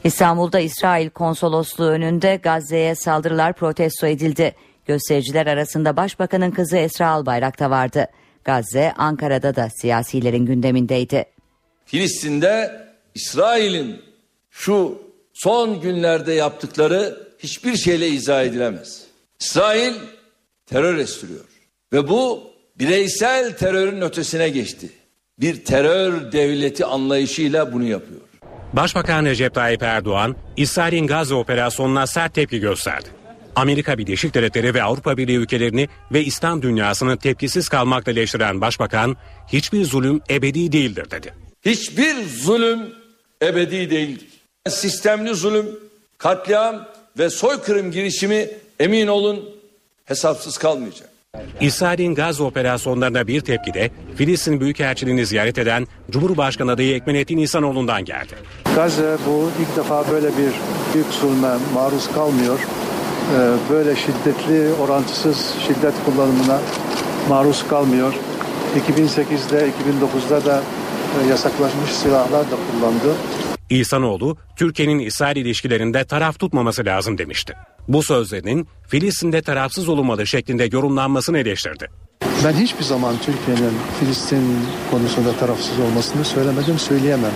İstanbul'da İsrail konsolosluğu önünde Gazze'ye saldırılar protesto edildi. Göstericiler arasında Başbakanın kızı Esra Albayrak da vardı. Gazze Ankara'da da siyasilerin gündemindeydi. Filistin'de İsrail'in şu son günlerde yaptıkları hiçbir şeyle izah edilemez. İsrail terör estiriyor ve bu bireysel terörün ötesine geçti. Bir terör devleti anlayışıyla bunu yapıyor. Başbakan Recep Tayyip Erdoğan, İsrail'in Gazze operasyonuna sert tepki gösterdi. Amerika Birleşik Devletleri ve Avrupa Birliği ülkelerini ve İslam dünyasını tepkisiz kalmakla eleştiren başbakan, hiçbir zulüm ebedi değildir dedi. Hiçbir zulüm ebedi değildir. Sistemli zulüm, katliam ve soykırım girişimi emin olun hesapsız kalmayacak. İsrail'in Gazze operasyonlarına bir tepki de Filistin Büyükelçiliğini ziyaret eden Cumhurbaşkanı adayı Ekmenettin İhsanoğlu'ndan geldi. Gazze bu ilk defa böyle bir büyük zulme maruz kalmıyor. Ee, böyle şiddetli, orantısız şiddet kullanımına maruz kalmıyor. 2008'de, 2009'da da e, yasaklaşmış silahlar da kullandı. İhsanoğlu, Türkiye'nin İsrail ilişkilerinde taraf tutmaması lazım demişti. Bu sözlerinin Filistin'de tarafsız olunmalı şeklinde yorumlanmasını eleştirdi. Ben hiçbir zaman Türkiye'nin Filistin konusunda tarafsız olmasını söylemedim, söyleyemem.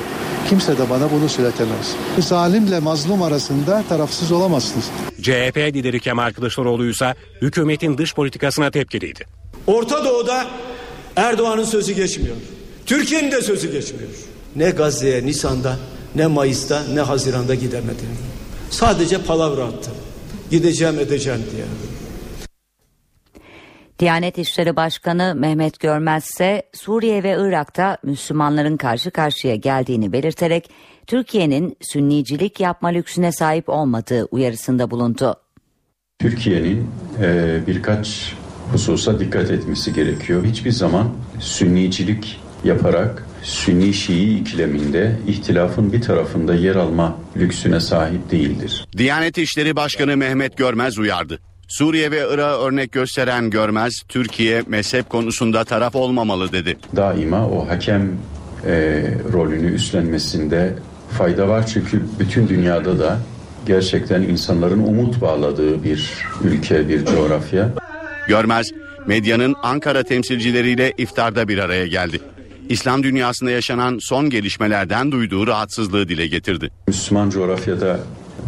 Kimse de bana bunu söyletemez. Zalimle mazlum arasında tarafsız olamazsınız. CHP lideri Kemal Kılıçdaroğlu ise hükümetin dış politikasına tepkiliydi. Orta Doğu'da Erdoğan'ın sözü geçmiyor. Türkiye'nin de sözü geçmiyor. Ne Gazze'ye Nisan'da, ne Mayıs'ta, ne Haziran'da gidemedi. Sadece palavra attı. Gideceğim edeceğim diye. Diyanet İşleri Başkanı Mehmet Görmez ise Suriye ve Irak'ta Müslümanların karşı karşıya geldiğini belirterek Türkiye'nin sünnicilik yapma lüksüne sahip olmadığı uyarısında bulundu. Türkiye'nin e, birkaç hususa dikkat etmesi gerekiyor. Hiçbir zaman sünnicilik yaparak Sünni Şii ikileminde ihtilafın bir tarafında yer alma lüksüne sahip değildir. Diyanet İşleri Başkanı Mehmet Görmez uyardı. Suriye ve Irak'ı örnek gösteren Görmez, Türkiye mezhep konusunda taraf olmamalı dedi. Daima o hakem e, rolünü üstlenmesinde fayda var çünkü bütün dünyada da gerçekten insanların umut bağladığı bir ülke, bir coğrafya. Görmez, medyanın Ankara temsilcileriyle iftarda bir araya geldi. İslam dünyasında yaşanan son gelişmelerden duyduğu rahatsızlığı dile getirdi. Müslüman coğrafyada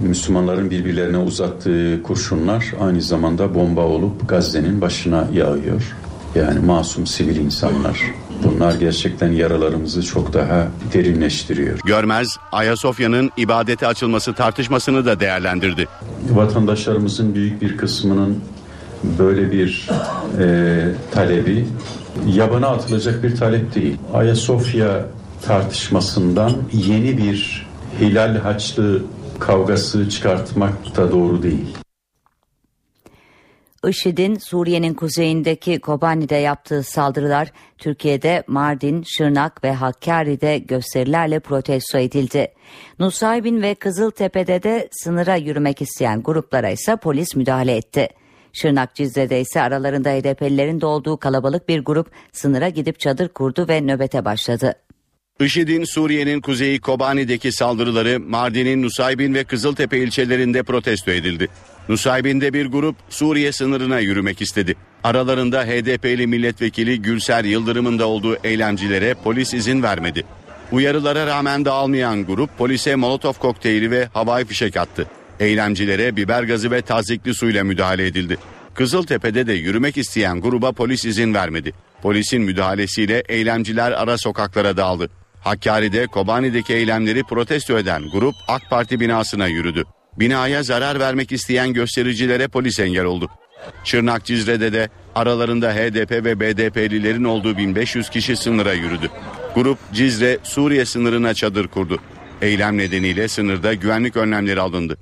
Müslümanların birbirlerine uzattığı kurşunlar aynı zamanda bomba olup Gazze'nin başına yağıyor. Yani masum sivil insanlar. Bunlar gerçekten yaralarımızı çok daha derinleştiriyor. Görmez, Ayasofya'nın ibadete açılması tartışmasını da değerlendirdi. Vatandaşlarımızın büyük bir kısmının böyle bir e, talebi yabana atılacak bir talep değil. Ayasofya tartışmasından yeni bir hilal haçlı kavgası çıkartmak da doğru değil. IŞİD'in Suriye'nin kuzeyindeki Kobani'de yaptığı saldırılar Türkiye'de Mardin, Şırnak ve Hakkari'de gösterilerle protesto edildi. Nusaybin ve Kızıltepe'de de sınıra yürümek isteyen gruplara ise polis müdahale etti. Şırnak Cizre'de ise aralarında HDP'lilerin de olduğu kalabalık bir grup sınıra gidip çadır kurdu ve nöbete başladı. IŞİD'in Suriye'nin kuzeyi Kobani'deki saldırıları Mardin'in Nusaybin ve Kızıltepe ilçelerinde protesto edildi. Nusaybin'de bir grup Suriye sınırına yürümek istedi. Aralarında HDP'li milletvekili Gülser Yıldırım'ın da olduğu eylemcilere polis izin vermedi. Uyarılara rağmen dağılmayan grup polise molotof kokteyli ve havai fişek attı. Eylemcilere biber gazı ve tazikli suyla müdahale edildi. Kızıltepe'de de yürümek isteyen gruba polis izin vermedi. Polisin müdahalesiyle eylemciler ara sokaklara dağıldı. Hakkari'de Kobani'deki eylemleri protesto eden grup AK Parti binasına yürüdü. Binaya zarar vermek isteyen göstericilere polis engel oldu. Çırnak Cizre'de de aralarında HDP ve BDP'lilerin olduğu 1500 kişi sınıra yürüdü. Grup Cizre Suriye sınırına çadır kurdu. Eylem nedeniyle sınırda güvenlik önlemleri alındı.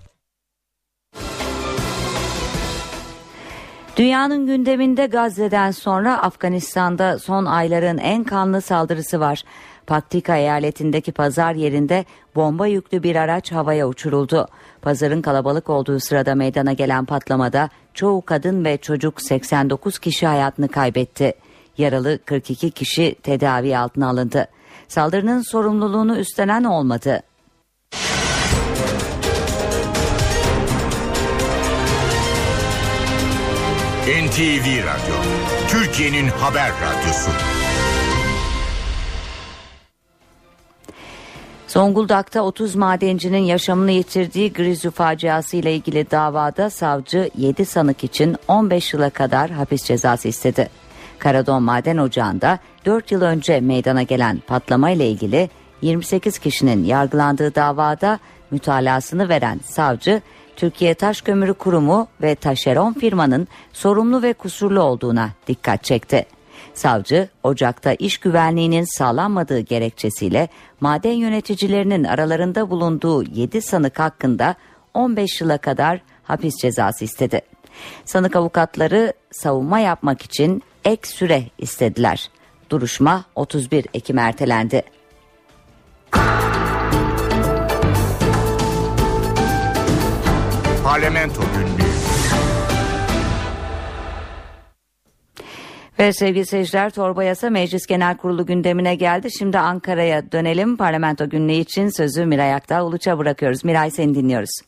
Dünyanın gündeminde Gazze'den sonra Afganistan'da son ayların en kanlı saldırısı var. Paktika eyaletindeki pazar yerinde bomba yüklü bir araç havaya uçuruldu. Pazarın kalabalık olduğu sırada meydana gelen patlamada çoğu kadın ve çocuk 89 kişi hayatını kaybetti. Yaralı 42 kişi tedavi altına alındı. Saldırının sorumluluğunu üstlenen olmadı. NTV Radyo, Türkiye'nin haber radyosu. Zonguldak'ta 30 madencinin yaşamını yitirdiği Grizü faciası ile ilgili davada savcı 7 sanık için 15 yıla kadar hapis cezası istedi. Karadon Maden Ocağı'nda 4 yıl önce meydana gelen patlama ile ilgili 28 kişinin yargılandığı davada mütalasını veren savcı Türkiye Taş Kömürü Kurumu ve taşeron firmanın sorumlu ve kusurlu olduğuna dikkat çekti. Savcı, Ocak'ta iş güvenliğinin sağlanmadığı gerekçesiyle maden yöneticilerinin aralarında bulunduğu 7 sanık hakkında 15 yıla kadar hapis cezası istedi. Sanık avukatları savunma yapmak için ek süre istediler. Duruşma 31 Ekim ertelendi. Parlamento günlüğü. Ve sevgili seyirciler torba yasa meclis genel kurulu gündemine geldi. Şimdi Ankara'ya dönelim. Parlamento günlüğü için sözü Miray Aktağ Uluç'a bırakıyoruz. Miray seni dinliyoruz.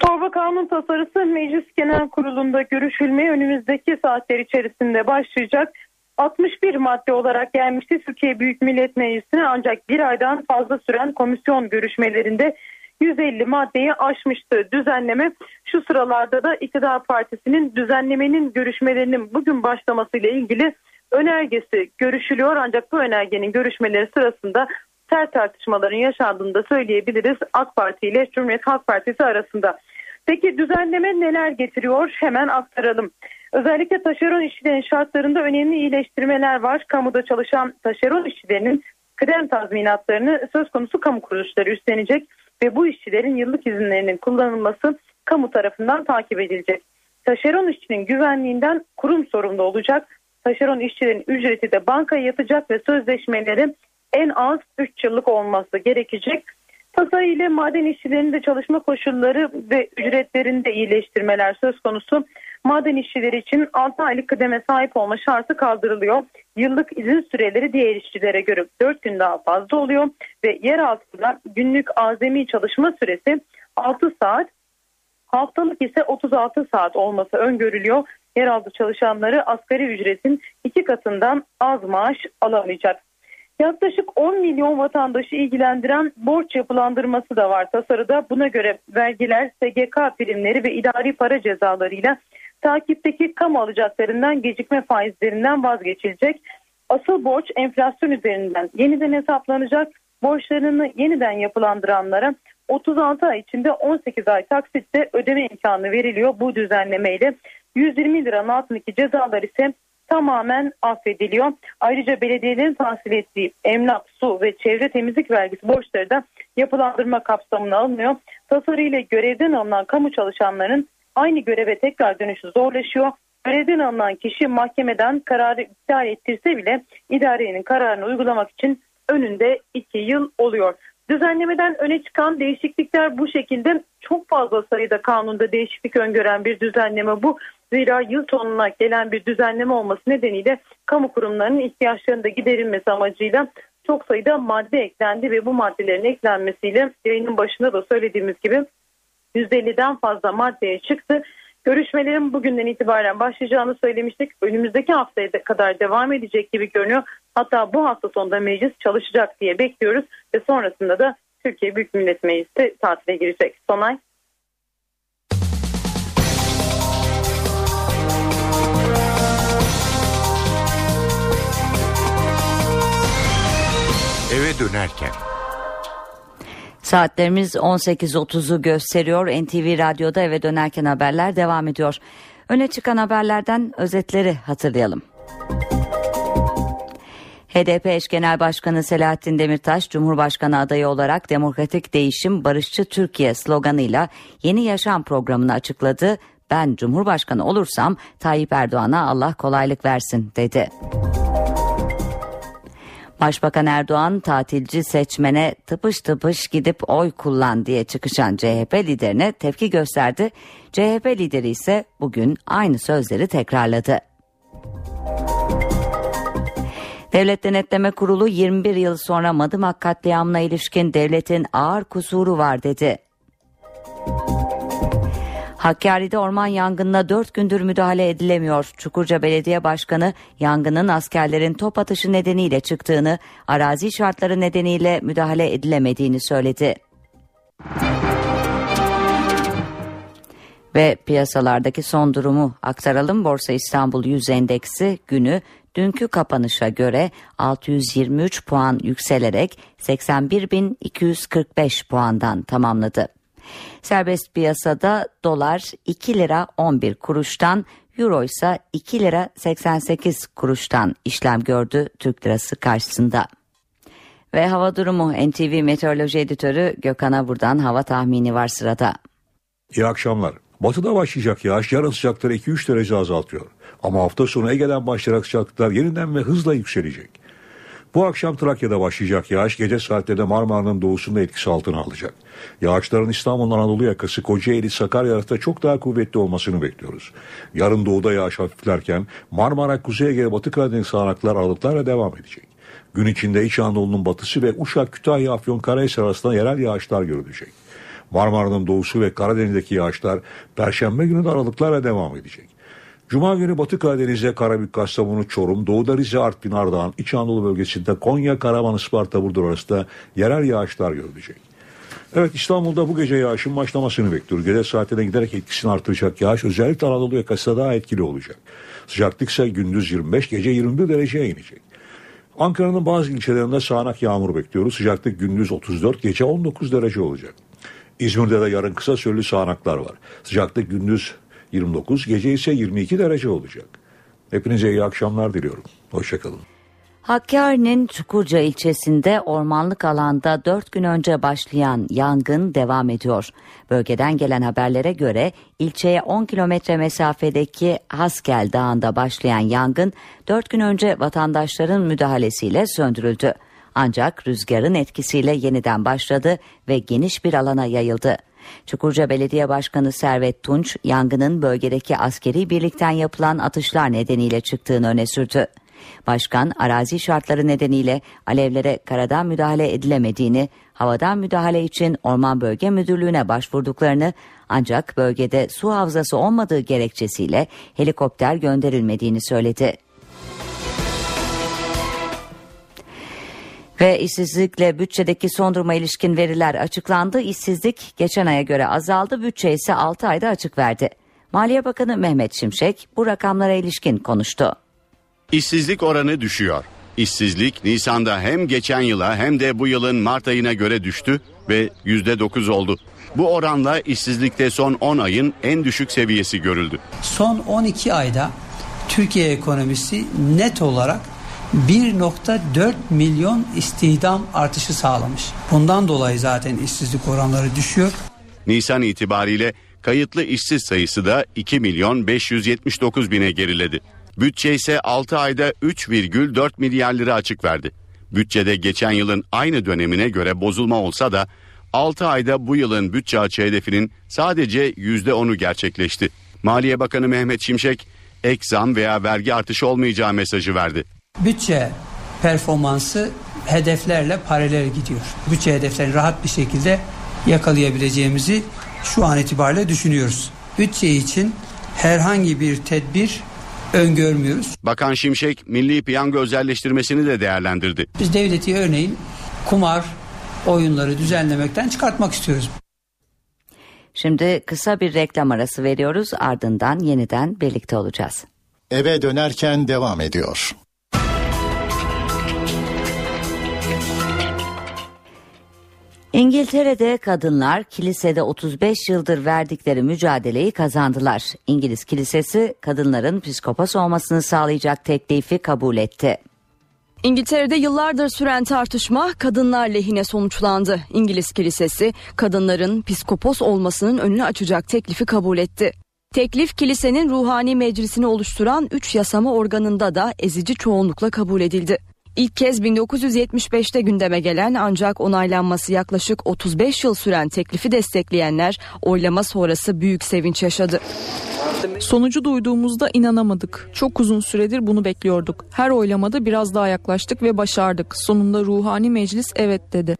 Torba kanun tasarısı meclis genel kurulunda görüşülmeye önümüzdeki saatler içerisinde başlayacak. 61 madde olarak gelmişti Türkiye Büyük Millet Meclisi'ne ancak bir aydan fazla süren komisyon görüşmelerinde 150 maddeyi aşmıştı düzenleme. Şu sıralarda da iktidar partisinin düzenlemenin görüşmelerinin bugün başlamasıyla ilgili önergesi görüşülüyor. Ancak bu önergenin görüşmeleri sırasında sert tartışmaların yaşandığını da söyleyebiliriz AK Parti ile Cumhuriyet Halk Partisi arasında. Peki düzenleme neler getiriyor? Hemen aktaralım. Özellikle taşeron işçilerin şartlarında önemli iyileştirmeler var. Kamuda çalışan taşeron işçilerinin kıdem tazminatlarını söz konusu kamu kuruluşları üstlenecek ve bu işçilerin yıllık izinlerinin kullanılması kamu tarafından takip edilecek. Taşeron işçinin güvenliğinden kurum sorumlu olacak. Taşeron işçilerin ücreti de bankaya yatacak ve sözleşmeleri en az 3 yıllık olması gerekecek. Tasarı ile maden işçilerinin de çalışma koşulları ve ücretlerinde iyileştirmeler söz konusu. Maden işçileri için 6 aylık kıdeme sahip olma şartı kaldırılıyor. Yıllık izin süreleri diğer işçilere göre 4 gün daha fazla oluyor ve yer altında günlük azami çalışma süresi 6 saat, haftalık ise 36 saat olması öngörülüyor. Yeraltı çalışanları asgari ücretin iki katından az maaş alamayacak. Yaklaşık 10 milyon vatandaşı ilgilendiren borç yapılandırması da var tasarıda. Buna göre vergiler, SGK primleri ve idari para cezalarıyla takipteki kamu alacaklarından gecikme faizlerinden vazgeçilecek. Asıl borç enflasyon üzerinden yeniden hesaplanacak. Borçlarını yeniden yapılandıranlara 36 ay içinde 18 ay taksitte ödeme imkanı veriliyor bu düzenlemeyle. 120 liranın altındaki cezalar ise tamamen affediliyor. Ayrıca belediyelerin tahsil ettiği emlak, su ve çevre temizlik vergisi borçları da yapılandırma kapsamına alınıyor. Tasarıyla görevden alınan kamu çalışanların aynı göreve tekrar dönüşü zorlaşıyor. Görevden alınan kişi mahkemeden kararı iptal ettirse bile idarenin kararını uygulamak için önünde iki yıl oluyor. Düzenlemeden öne çıkan değişiklikler bu şekilde çok fazla sayıda kanunda değişiklik öngören bir düzenleme bu. Zira yıl sonuna gelen bir düzenleme olması nedeniyle kamu kurumlarının ihtiyaçlarını da giderilmesi amacıyla çok sayıda madde eklendi ve bu maddelerin eklenmesiyle yayının başında da söylediğimiz gibi 150'den fazla maddeye çıktı. Görüşmelerin bugünden itibaren başlayacağını söylemiştik. Önümüzdeki haftaya kadar devam edecek gibi görünüyor. Hatta bu hafta sonunda meclis çalışacak diye bekliyoruz ve sonrasında da Türkiye Büyük Millet Meclisi tatile girecek. Sonay. Eve dönerken. Saatlerimiz 18.30'u gösteriyor. NTV Radyo'da eve dönerken haberler devam ediyor. Öne çıkan haberlerden özetleri hatırlayalım. HDP eş genel başkanı Selahattin Demirtaş, Cumhurbaşkanı adayı olarak Demokratik Değişim Barışçı Türkiye sloganıyla yeni yaşam programını açıkladı. Ben Cumhurbaşkanı olursam Tayyip Erdoğan'a Allah kolaylık versin dedi. Başbakan Erdoğan tatilci seçmene tıpış tıpış gidip oy kullan diye çıkışan CHP liderine tepki gösterdi. CHP lideri ise bugün aynı sözleri tekrarladı. Devlet Denetleme Kurulu 21 yıl sonra Madımak katliamına ilişkin devletin ağır kusuru var dedi. Hakkari'de orman yangınına 4 gündür müdahale edilemiyor. Çukurca Belediye Başkanı yangının askerlerin top atışı nedeniyle çıktığını, arazi şartları nedeniyle müdahale edilemediğini söyledi. Ve piyasalardaki son durumu aktaralım. Borsa İstanbul 100 endeksi günü dünkü kapanışa göre 623 puan yükselerek 81.245 puandan tamamladı. Serbest piyasada dolar 2 lira 11 kuruştan, euro ise 2 lira 88 kuruştan işlem gördü Türk lirası karşısında. Ve hava durumu NTV Meteoroloji Editörü Gökhan'a buradan hava tahmini var sırada. İyi akşamlar. Batıda başlayacak yağış yarın sıcaklıkları 2-3 derece azaltıyor. Ama hafta sonu Ege'den başlayarak sıcaklıklar yeniden ve hızla yükselecek. Bu akşam Trakya'da başlayacak yağış gece saatlerinde Marmara'nın doğusunda etkisi altına alacak. Yağışların İstanbul'un Anadolu yakası Kocaeli, Sakarya arasında çok daha kuvvetli olmasını bekliyoruz. Yarın doğuda yağış hafiflerken Marmara, Kuzey Ege, Batı Karadeniz sağanaklar aralıklarla devam edecek. Gün içinde İç Anadolu'nun batısı ve Uşak, Kütahya, Afyon, Karahisar arasında yerel yağışlar görülecek. Marmara'nın doğusu ve Karadeniz'deki yağışlar Perşembe günü de aralıklarla devam edecek. Cuma günü Batı Karadeniz'e Karabük, Kastamonu, Çorum, Doğuda Rize, Artvin, Ardahan, İç Anadolu bölgesinde Konya, Karaman, Isparta, Burdur arasında yerel yağışlar görülecek. Evet İstanbul'da bu gece yağışın başlamasını bekliyoruz. Gece saatine giderek etkisini artıracak yağış özellikle Anadolu yakasında daha etkili olacak. Sıcaklık ise gündüz 25, gece 21 dereceye inecek. Ankara'nın bazı ilçelerinde sağanak yağmur bekliyoruz. Sıcaklık gündüz 34, gece 19 derece olacak. İzmir'de de yarın kısa süreli sağanaklar var. Sıcaklık gündüz 29, gece ise 22 derece olacak. Hepinize iyi akşamlar diliyorum. Hoşçakalın. Hakkari'nin Çukurca ilçesinde ormanlık alanda 4 gün önce başlayan yangın devam ediyor. Bölgeden gelen haberlere göre ilçeye 10 kilometre mesafedeki Haskel Dağı'nda başlayan yangın 4 gün önce vatandaşların müdahalesiyle söndürüldü. Ancak rüzgarın etkisiyle yeniden başladı ve geniş bir alana yayıldı. Çukurca Belediye Başkanı Servet Tunç, yangının bölgedeki askeri birlikten yapılan atışlar nedeniyle çıktığını öne sürdü. Başkan arazi şartları nedeniyle alevlere karadan müdahale edilemediğini, havadan müdahale için Orman Bölge Müdürlüğü'ne başvurduklarını ancak bölgede su havzası olmadığı gerekçesiyle helikopter gönderilmediğini söyledi. Ve işsizlikle bütçedeki son duruma ilişkin veriler açıklandı. İşsizlik geçen aya göre azaldı, bütçe ise 6 ayda açık verdi. Maliye Bakanı Mehmet Şimşek bu rakamlara ilişkin konuştu. İşsizlik oranı düşüyor. İşsizlik Nisan'da hem geçen yıla hem de bu yılın Mart ayına göre düştü ve %9 oldu. Bu oranla işsizlikte son 10 ayın en düşük seviyesi görüldü. Son 12 ayda Türkiye ekonomisi net olarak 1.4 milyon istihdam artışı sağlamış. Bundan dolayı zaten işsizlik oranları düşüyor. Nisan itibariyle kayıtlı işsiz sayısı da 2 milyon 579 bine geriledi. Bütçe ise 6 ayda 3,4 milyar lira açık verdi. Bütçede geçen yılın aynı dönemine göre bozulma olsa da 6 ayda bu yılın bütçe açığı hedefinin sadece %10'u gerçekleşti. Maliye Bakanı Mehmet Şimşek ek zam veya vergi artışı olmayacağı mesajı verdi. Bütçe performansı hedeflerle paralel gidiyor. Bütçe hedeflerini rahat bir şekilde yakalayabileceğimizi şu an itibariyle düşünüyoruz. Bütçe için herhangi bir tedbir öngörmüyoruz. Bakan Şimşek milli piyango özelleştirmesini de değerlendirdi. Biz devleti örneğin kumar oyunları düzenlemekten çıkartmak istiyoruz. Şimdi kısa bir reklam arası veriyoruz ardından yeniden birlikte olacağız. Eve dönerken devam ediyor. İngiltere'de kadınlar kilisede 35 yıldır verdikleri mücadeleyi kazandılar. İngiliz kilisesi kadınların psikopos olmasını sağlayacak teklifi kabul etti. İngiltere'de yıllardır süren tartışma kadınlar lehine sonuçlandı. İngiliz Kilisesi kadınların psikopos olmasının önünü açacak teklifi kabul etti. Teklif kilisenin ruhani meclisini oluşturan 3 yasama organında da ezici çoğunlukla kabul edildi. İlk kez 1975'te gündeme gelen ancak onaylanması yaklaşık 35 yıl süren teklifi destekleyenler oylama sonrası büyük sevinç yaşadı. Sonucu duyduğumuzda inanamadık. Çok uzun süredir bunu bekliyorduk. Her oylamada biraz daha yaklaştık ve başardık. Sonunda ruhani meclis evet dedi.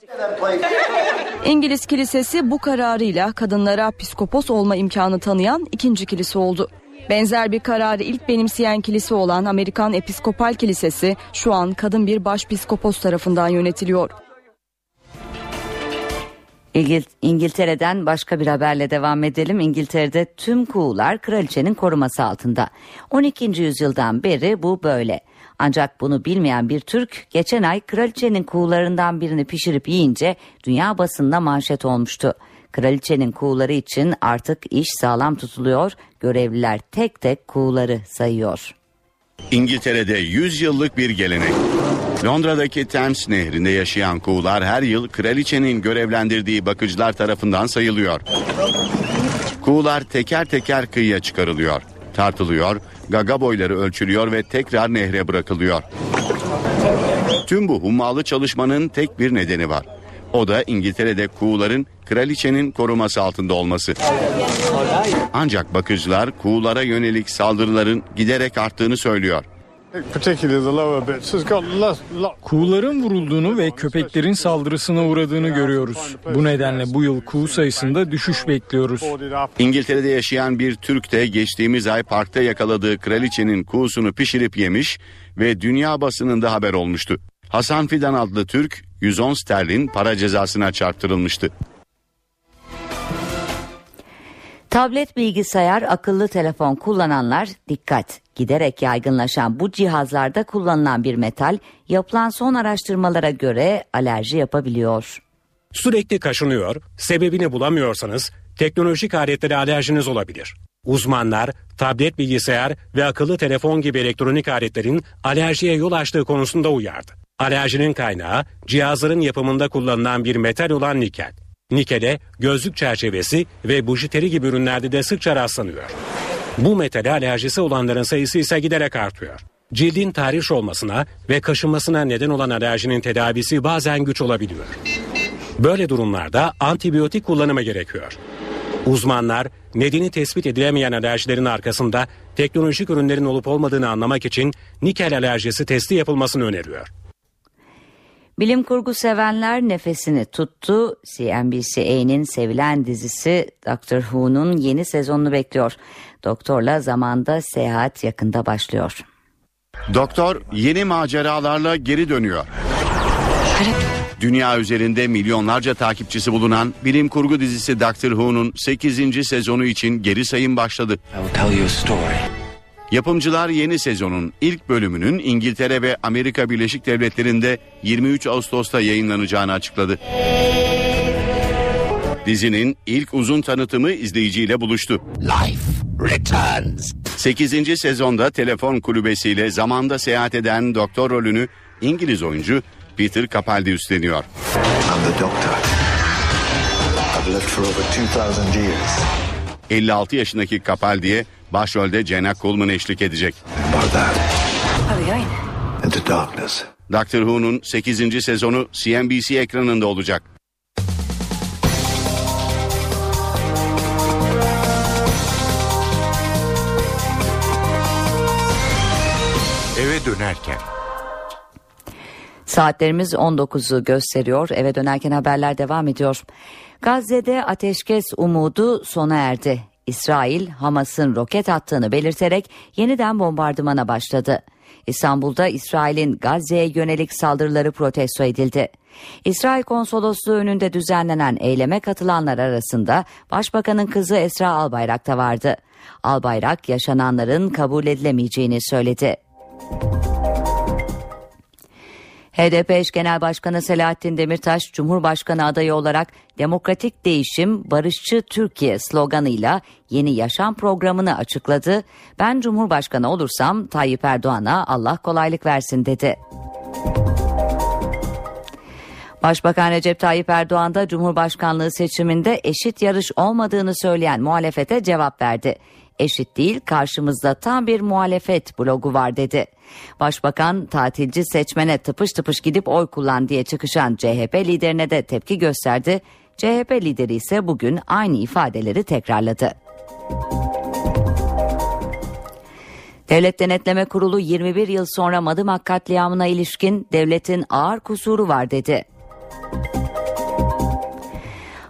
İngiliz Kilisesi bu kararıyla kadınlara psikopos olma imkanı tanıyan ikinci kilise oldu. Benzer bir kararı ilk benimseyen kilise olan Amerikan Episkopal Kilisesi şu an kadın bir başpiskopos tarafından yönetiliyor. İngiltere'den başka bir haberle devam edelim. İngiltere'de tüm kuğular kraliçenin koruması altında. 12. yüzyıldan beri bu böyle. Ancak bunu bilmeyen bir Türk geçen ay kraliçenin kuğularından birini pişirip yiyince dünya basında manşet olmuştu. Kraliçenin kuğuları için artık iş sağlam tutuluyor, görevliler tek tek kuğuları sayıyor. İngiltere'de 100 yıllık bir gelenek. Londra'daki Thames Nehri'nde yaşayan kuğular her yıl kraliçenin görevlendirdiği bakıcılar tarafından sayılıyor. Kuğular teker teker kıyıya çıkarılıyor, tartılıyor, gaga boyları ölçülüyor ve tekrar nehre bırakılıyor. Tüm bu hummalı çalışmanın tek bir nedeni var. O da İngiltere'de kuğuların kraliçenin koruması altında olması. Ancak bakıcılar kuğulara yönelik saldırıların giderek arttığını söylüyor. Kuğuların vurulduğunu ve köpeklerin saldırısına uğradığını görüyoruz. Bu nedenle bu yıl kuğu sayısında düşüş bekliyoruz. İngiltere'de yaşayan bir Türk de geçtiğimiz ay parkta yakaladığı kraliçenin kuğusunu pişirip yemiş ve dünya basınında haber olmuştu. Hasan Fidan adlı Türk 110 sterlin para cezasına çarptırılmıştı. Tablet bilgisayar, akıllı telefon kullananlar dikkat. Giderek yaygınlaşan bu cihazlarda kullanılan bir metal yapılan son araştırmalara göre alerji yapabiliyor. Sürekli kaşınıyor, sebebini bulamıyorsanız teknolojik aletlere alerjiniz olabilir. Uzmanlar tablet bilgisayar ve akıllı telefon gibi elektronik aletlerin alerjiye yol açtığı konusunda uyardı. Alerjinin kaynağı cihazların yapımında kullanılan bir metal olan nikel. Nikele gözlük çerçevesi ve bujiteri gibi ürünlerde de sıkça rastlanıyor. Bu metale alerjisi olanların sayısı ise giderek artıyor. cildin tahriş olmasına ve kaşınmasına neden olan alerjinin tedavisi bazen güç olabiliyor. Böyle durumlarda antibiyotik kullanımı gerekiyor. Uzmanlar nedeni tespit edilemeyen alerjilerin arkasında teknolojik ürünlerin olup olmadığını anlamak için nikel alerjisi testi yapılmasını öneriyor. Bilim kurgu sevenler nefesini tuttu. CNBC'nin sevilen dizisi Doctor Who'nun yeni sezonunu bekliyor. Doktorla zamanda seyahat yakında başlıyor. Doktor yeni maceralarla geri dönüyor. Dünya üzerinde milyonlarca takipçisi bulunan bilim kurgu dizisi Doctor Who'nun 8. sezonu için geri sayım başladı. Yapımcılar yeni sezonun ilk bölümünün İngiltere ve Amerika Birleşik Devletleri'nde 23 Ağustos'ta yayınlanacağını açıkladı. Dizinin ilk uzun tanıtımı izleyiciyle buluştu. Life returns. 8. sezonda telefon kulübesiyle zamanda seyahat eden doktor rolünü İngiliz oyuncu Peter Capaldi üstleniyor. I'm the doctor. I've lived for over 2000 years. 56 yaşındaki Capaldi'ye başrolde Jenna Coleman eşlik edecek. Into darkness. Doctor Who'nun 8. sezonu CNBC ekranında olacak. Eve dönerken. Saatlerimiz 19'u gösteriyor. Eve dönerken haberler devam ediyor. Gazze'de ateşkes umudu sona erdi. İsrail Hamas'ın roket attığını belirterek yeniden bombardımana başladı. İstanbul'da İsrail'in Gazze'ye yönelik saldırıları protesto edildi. İsrail konsolosluğu önünde düzenlenen eyleme katılanlar arasında Başbakanın kızı Esra Albayrak da vardı. Albayrak yaşananların kabul edilemeyeceğini söyledi. HDP eş genel başkanı Selahattin Demirtaş Cumhurbaşkanı adayı olarak Demokratik Değişim Barışçı Türkiye sloganıyla yeni yaşam programını açıkladı. Ben Cumhurbaşkanı olursam Tayyip Erdoğan'a Allah kolaylık versin dedi. Başbakan Recep Tayyip Erdoğan da Cumhurbaşkanlığı seçiminde eşit yarış olmadığını söyleyen muhalefete cevap verdi. Eşit değil karşımızda tam bir muhalefet blogu var dedi. Başbakan tatilci seçmene tıpış tıpış gidip oy kullan diye çıkışan CHP liderine de tepki gösterdi. CHP lideri ise bugün aynı ifadeleri tekrarladı. Devlet Denetleme Kurulu 21 yıl sonra Madımak katliamına ilişkin devletin ağır kusuru var dedi.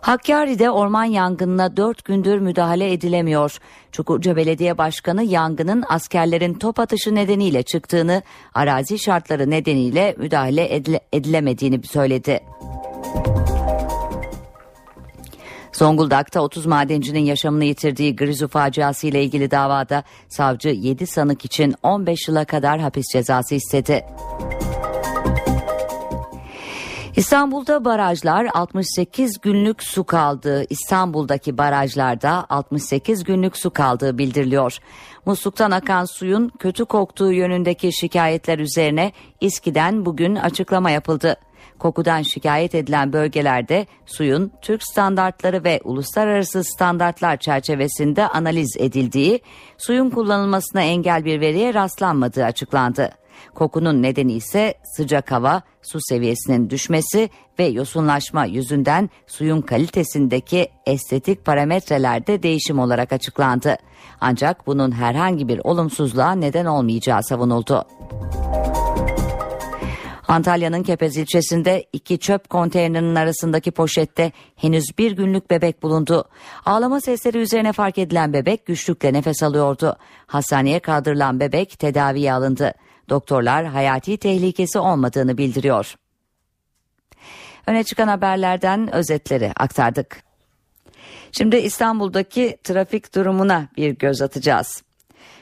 Hakkari'de orman yangınına 4 gündür müdahale edilemiyor. Çukurca Belediye Başkanı yangının askerlerin top atışı nedeniyle çıktığını, arazi şartları nedeniyle müdahale edile edilemediğini söyledi. Zonguldak'ta 30 madencinin yaşamını yitirdiği Grizu faciası ile ilgili davada savcı 7 sanık için 15 yıla kadar hapis cezası istedi. İstanbul'da barajlar 68 günlük su kaldı. İstanbul'daki barajlarda 68 günlük su kaldığı bildiriliyor. Musluktan akan suyun kötü koktuğu yönündeki şikayetler üzerine İSKİ'den bugün açıklama yapıldı. Kokudan şikayet edilen bölgelerde suyun Türk standartları ve uluslararası standartlar çerçevesinde analiz edildiği, suyun kullanılmasına engel bir veriye rastlanmadığı açıklandı. Kokunun nedeni ise sıcak hava, su seviyesinin düşmesi ve yosunlaşma yüzünden suyun kalitesindeki estetik parametrelerde değişim olarak açıklandı. Ancak bunun herhangi bir olumsuzluğa neden olmayacağı savunuldu. Antalya'nın Kepez ilçesinde iki çöp konteynerinin arasındaki poşette henüz bir günlük bebek bulundu. Ağlama sesleri üzerine fark edilen bebek güçlükle nefes alıyordu. Hastaneye kaldırılan bebek tedaviye alındı. Doktorlar hayati tehlikesi olmadığını bildiriyor. Öne çıkan haberlerden özetleri aktardık. Şimdi İstanbul'daki trafik durumuna bir göz atacağız.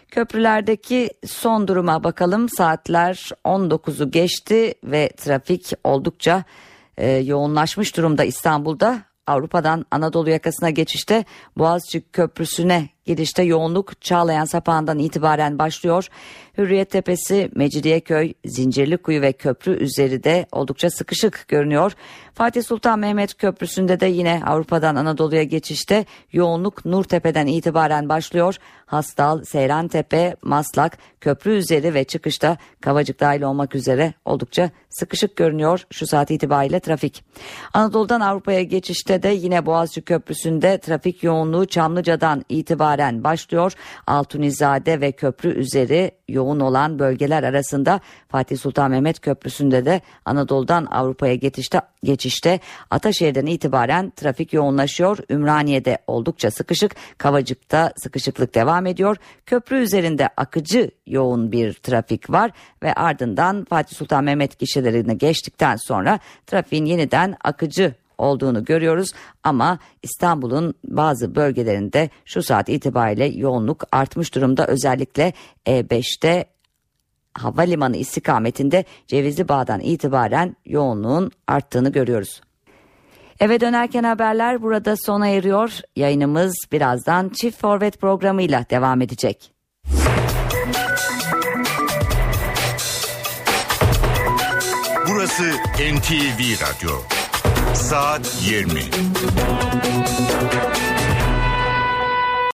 Köprülerdeki son duruma bakalım. Saatler 19'u geçti ve trafik oldukça e, yoğunlaşmış durumda İstanbul'da. Avrupa'dan Anadolu yakasına geçişte Boğaziçi Köprüsü'ne Girişte yoğunluk Çağlayan Sapağı'ndan itibaren başlıyor. Hürriyet Tepesi, Mecidiyeköy, Zincirlikuyu ve köprü üzeri de oldukça sıkışık görünüyor. Fatih Sultan Mehmet Köprüsü'nde de yine Avrupa'dan Anadolu'ya geçişte yoğunluk Nurtepe'den itibaren başlıyor. Hastal, Seyrantepe, Maslak, köprü üzeri ve çıkışta Kavacık dahil olmak üzere oldukça sıkışık görünüyor şu saat itibariyle trafik. Anadolu'dan Avrupa'ya geçişte de yine Boğaziçi Köprüsü'nde trafik yoğunluğu Çamlıca'dan itibaren başlıyor. Altunizade ve köprü üzeri yoğun olan bölgeler arasında Fatih Sultan Mehmet Köprüsü'nde de Anadolu'dan Avrupa'ya geçişte, geçişte Ataşehir'den itibaren trafik yoğunlaşıyor. Ümraniye'de oldukça sıkışık, Kavacık'ta sıkışıklık devam ediyor. Köprü üzerinde akıcı yoğun bir trafik var ve ardından Fatih Sultan Mehmet gişelerini geçtikten sonra trafiğin yeniden akıcı olduğunu görüyoruz ama İstanbul'un bazı bölgelerinde şu saat itibariyle yoğunluk artmış durumda özellikle E5'te havalimanı istikametinde Cevizli Bağ'dan itibaren yoğunluğun arttığını görüyoruz. Eve dönerken haberler burada sona eriyor. Yayınımız birazdan Çift Forvet programıyla devam edecek. Burası NTV Radyo. Saat 20.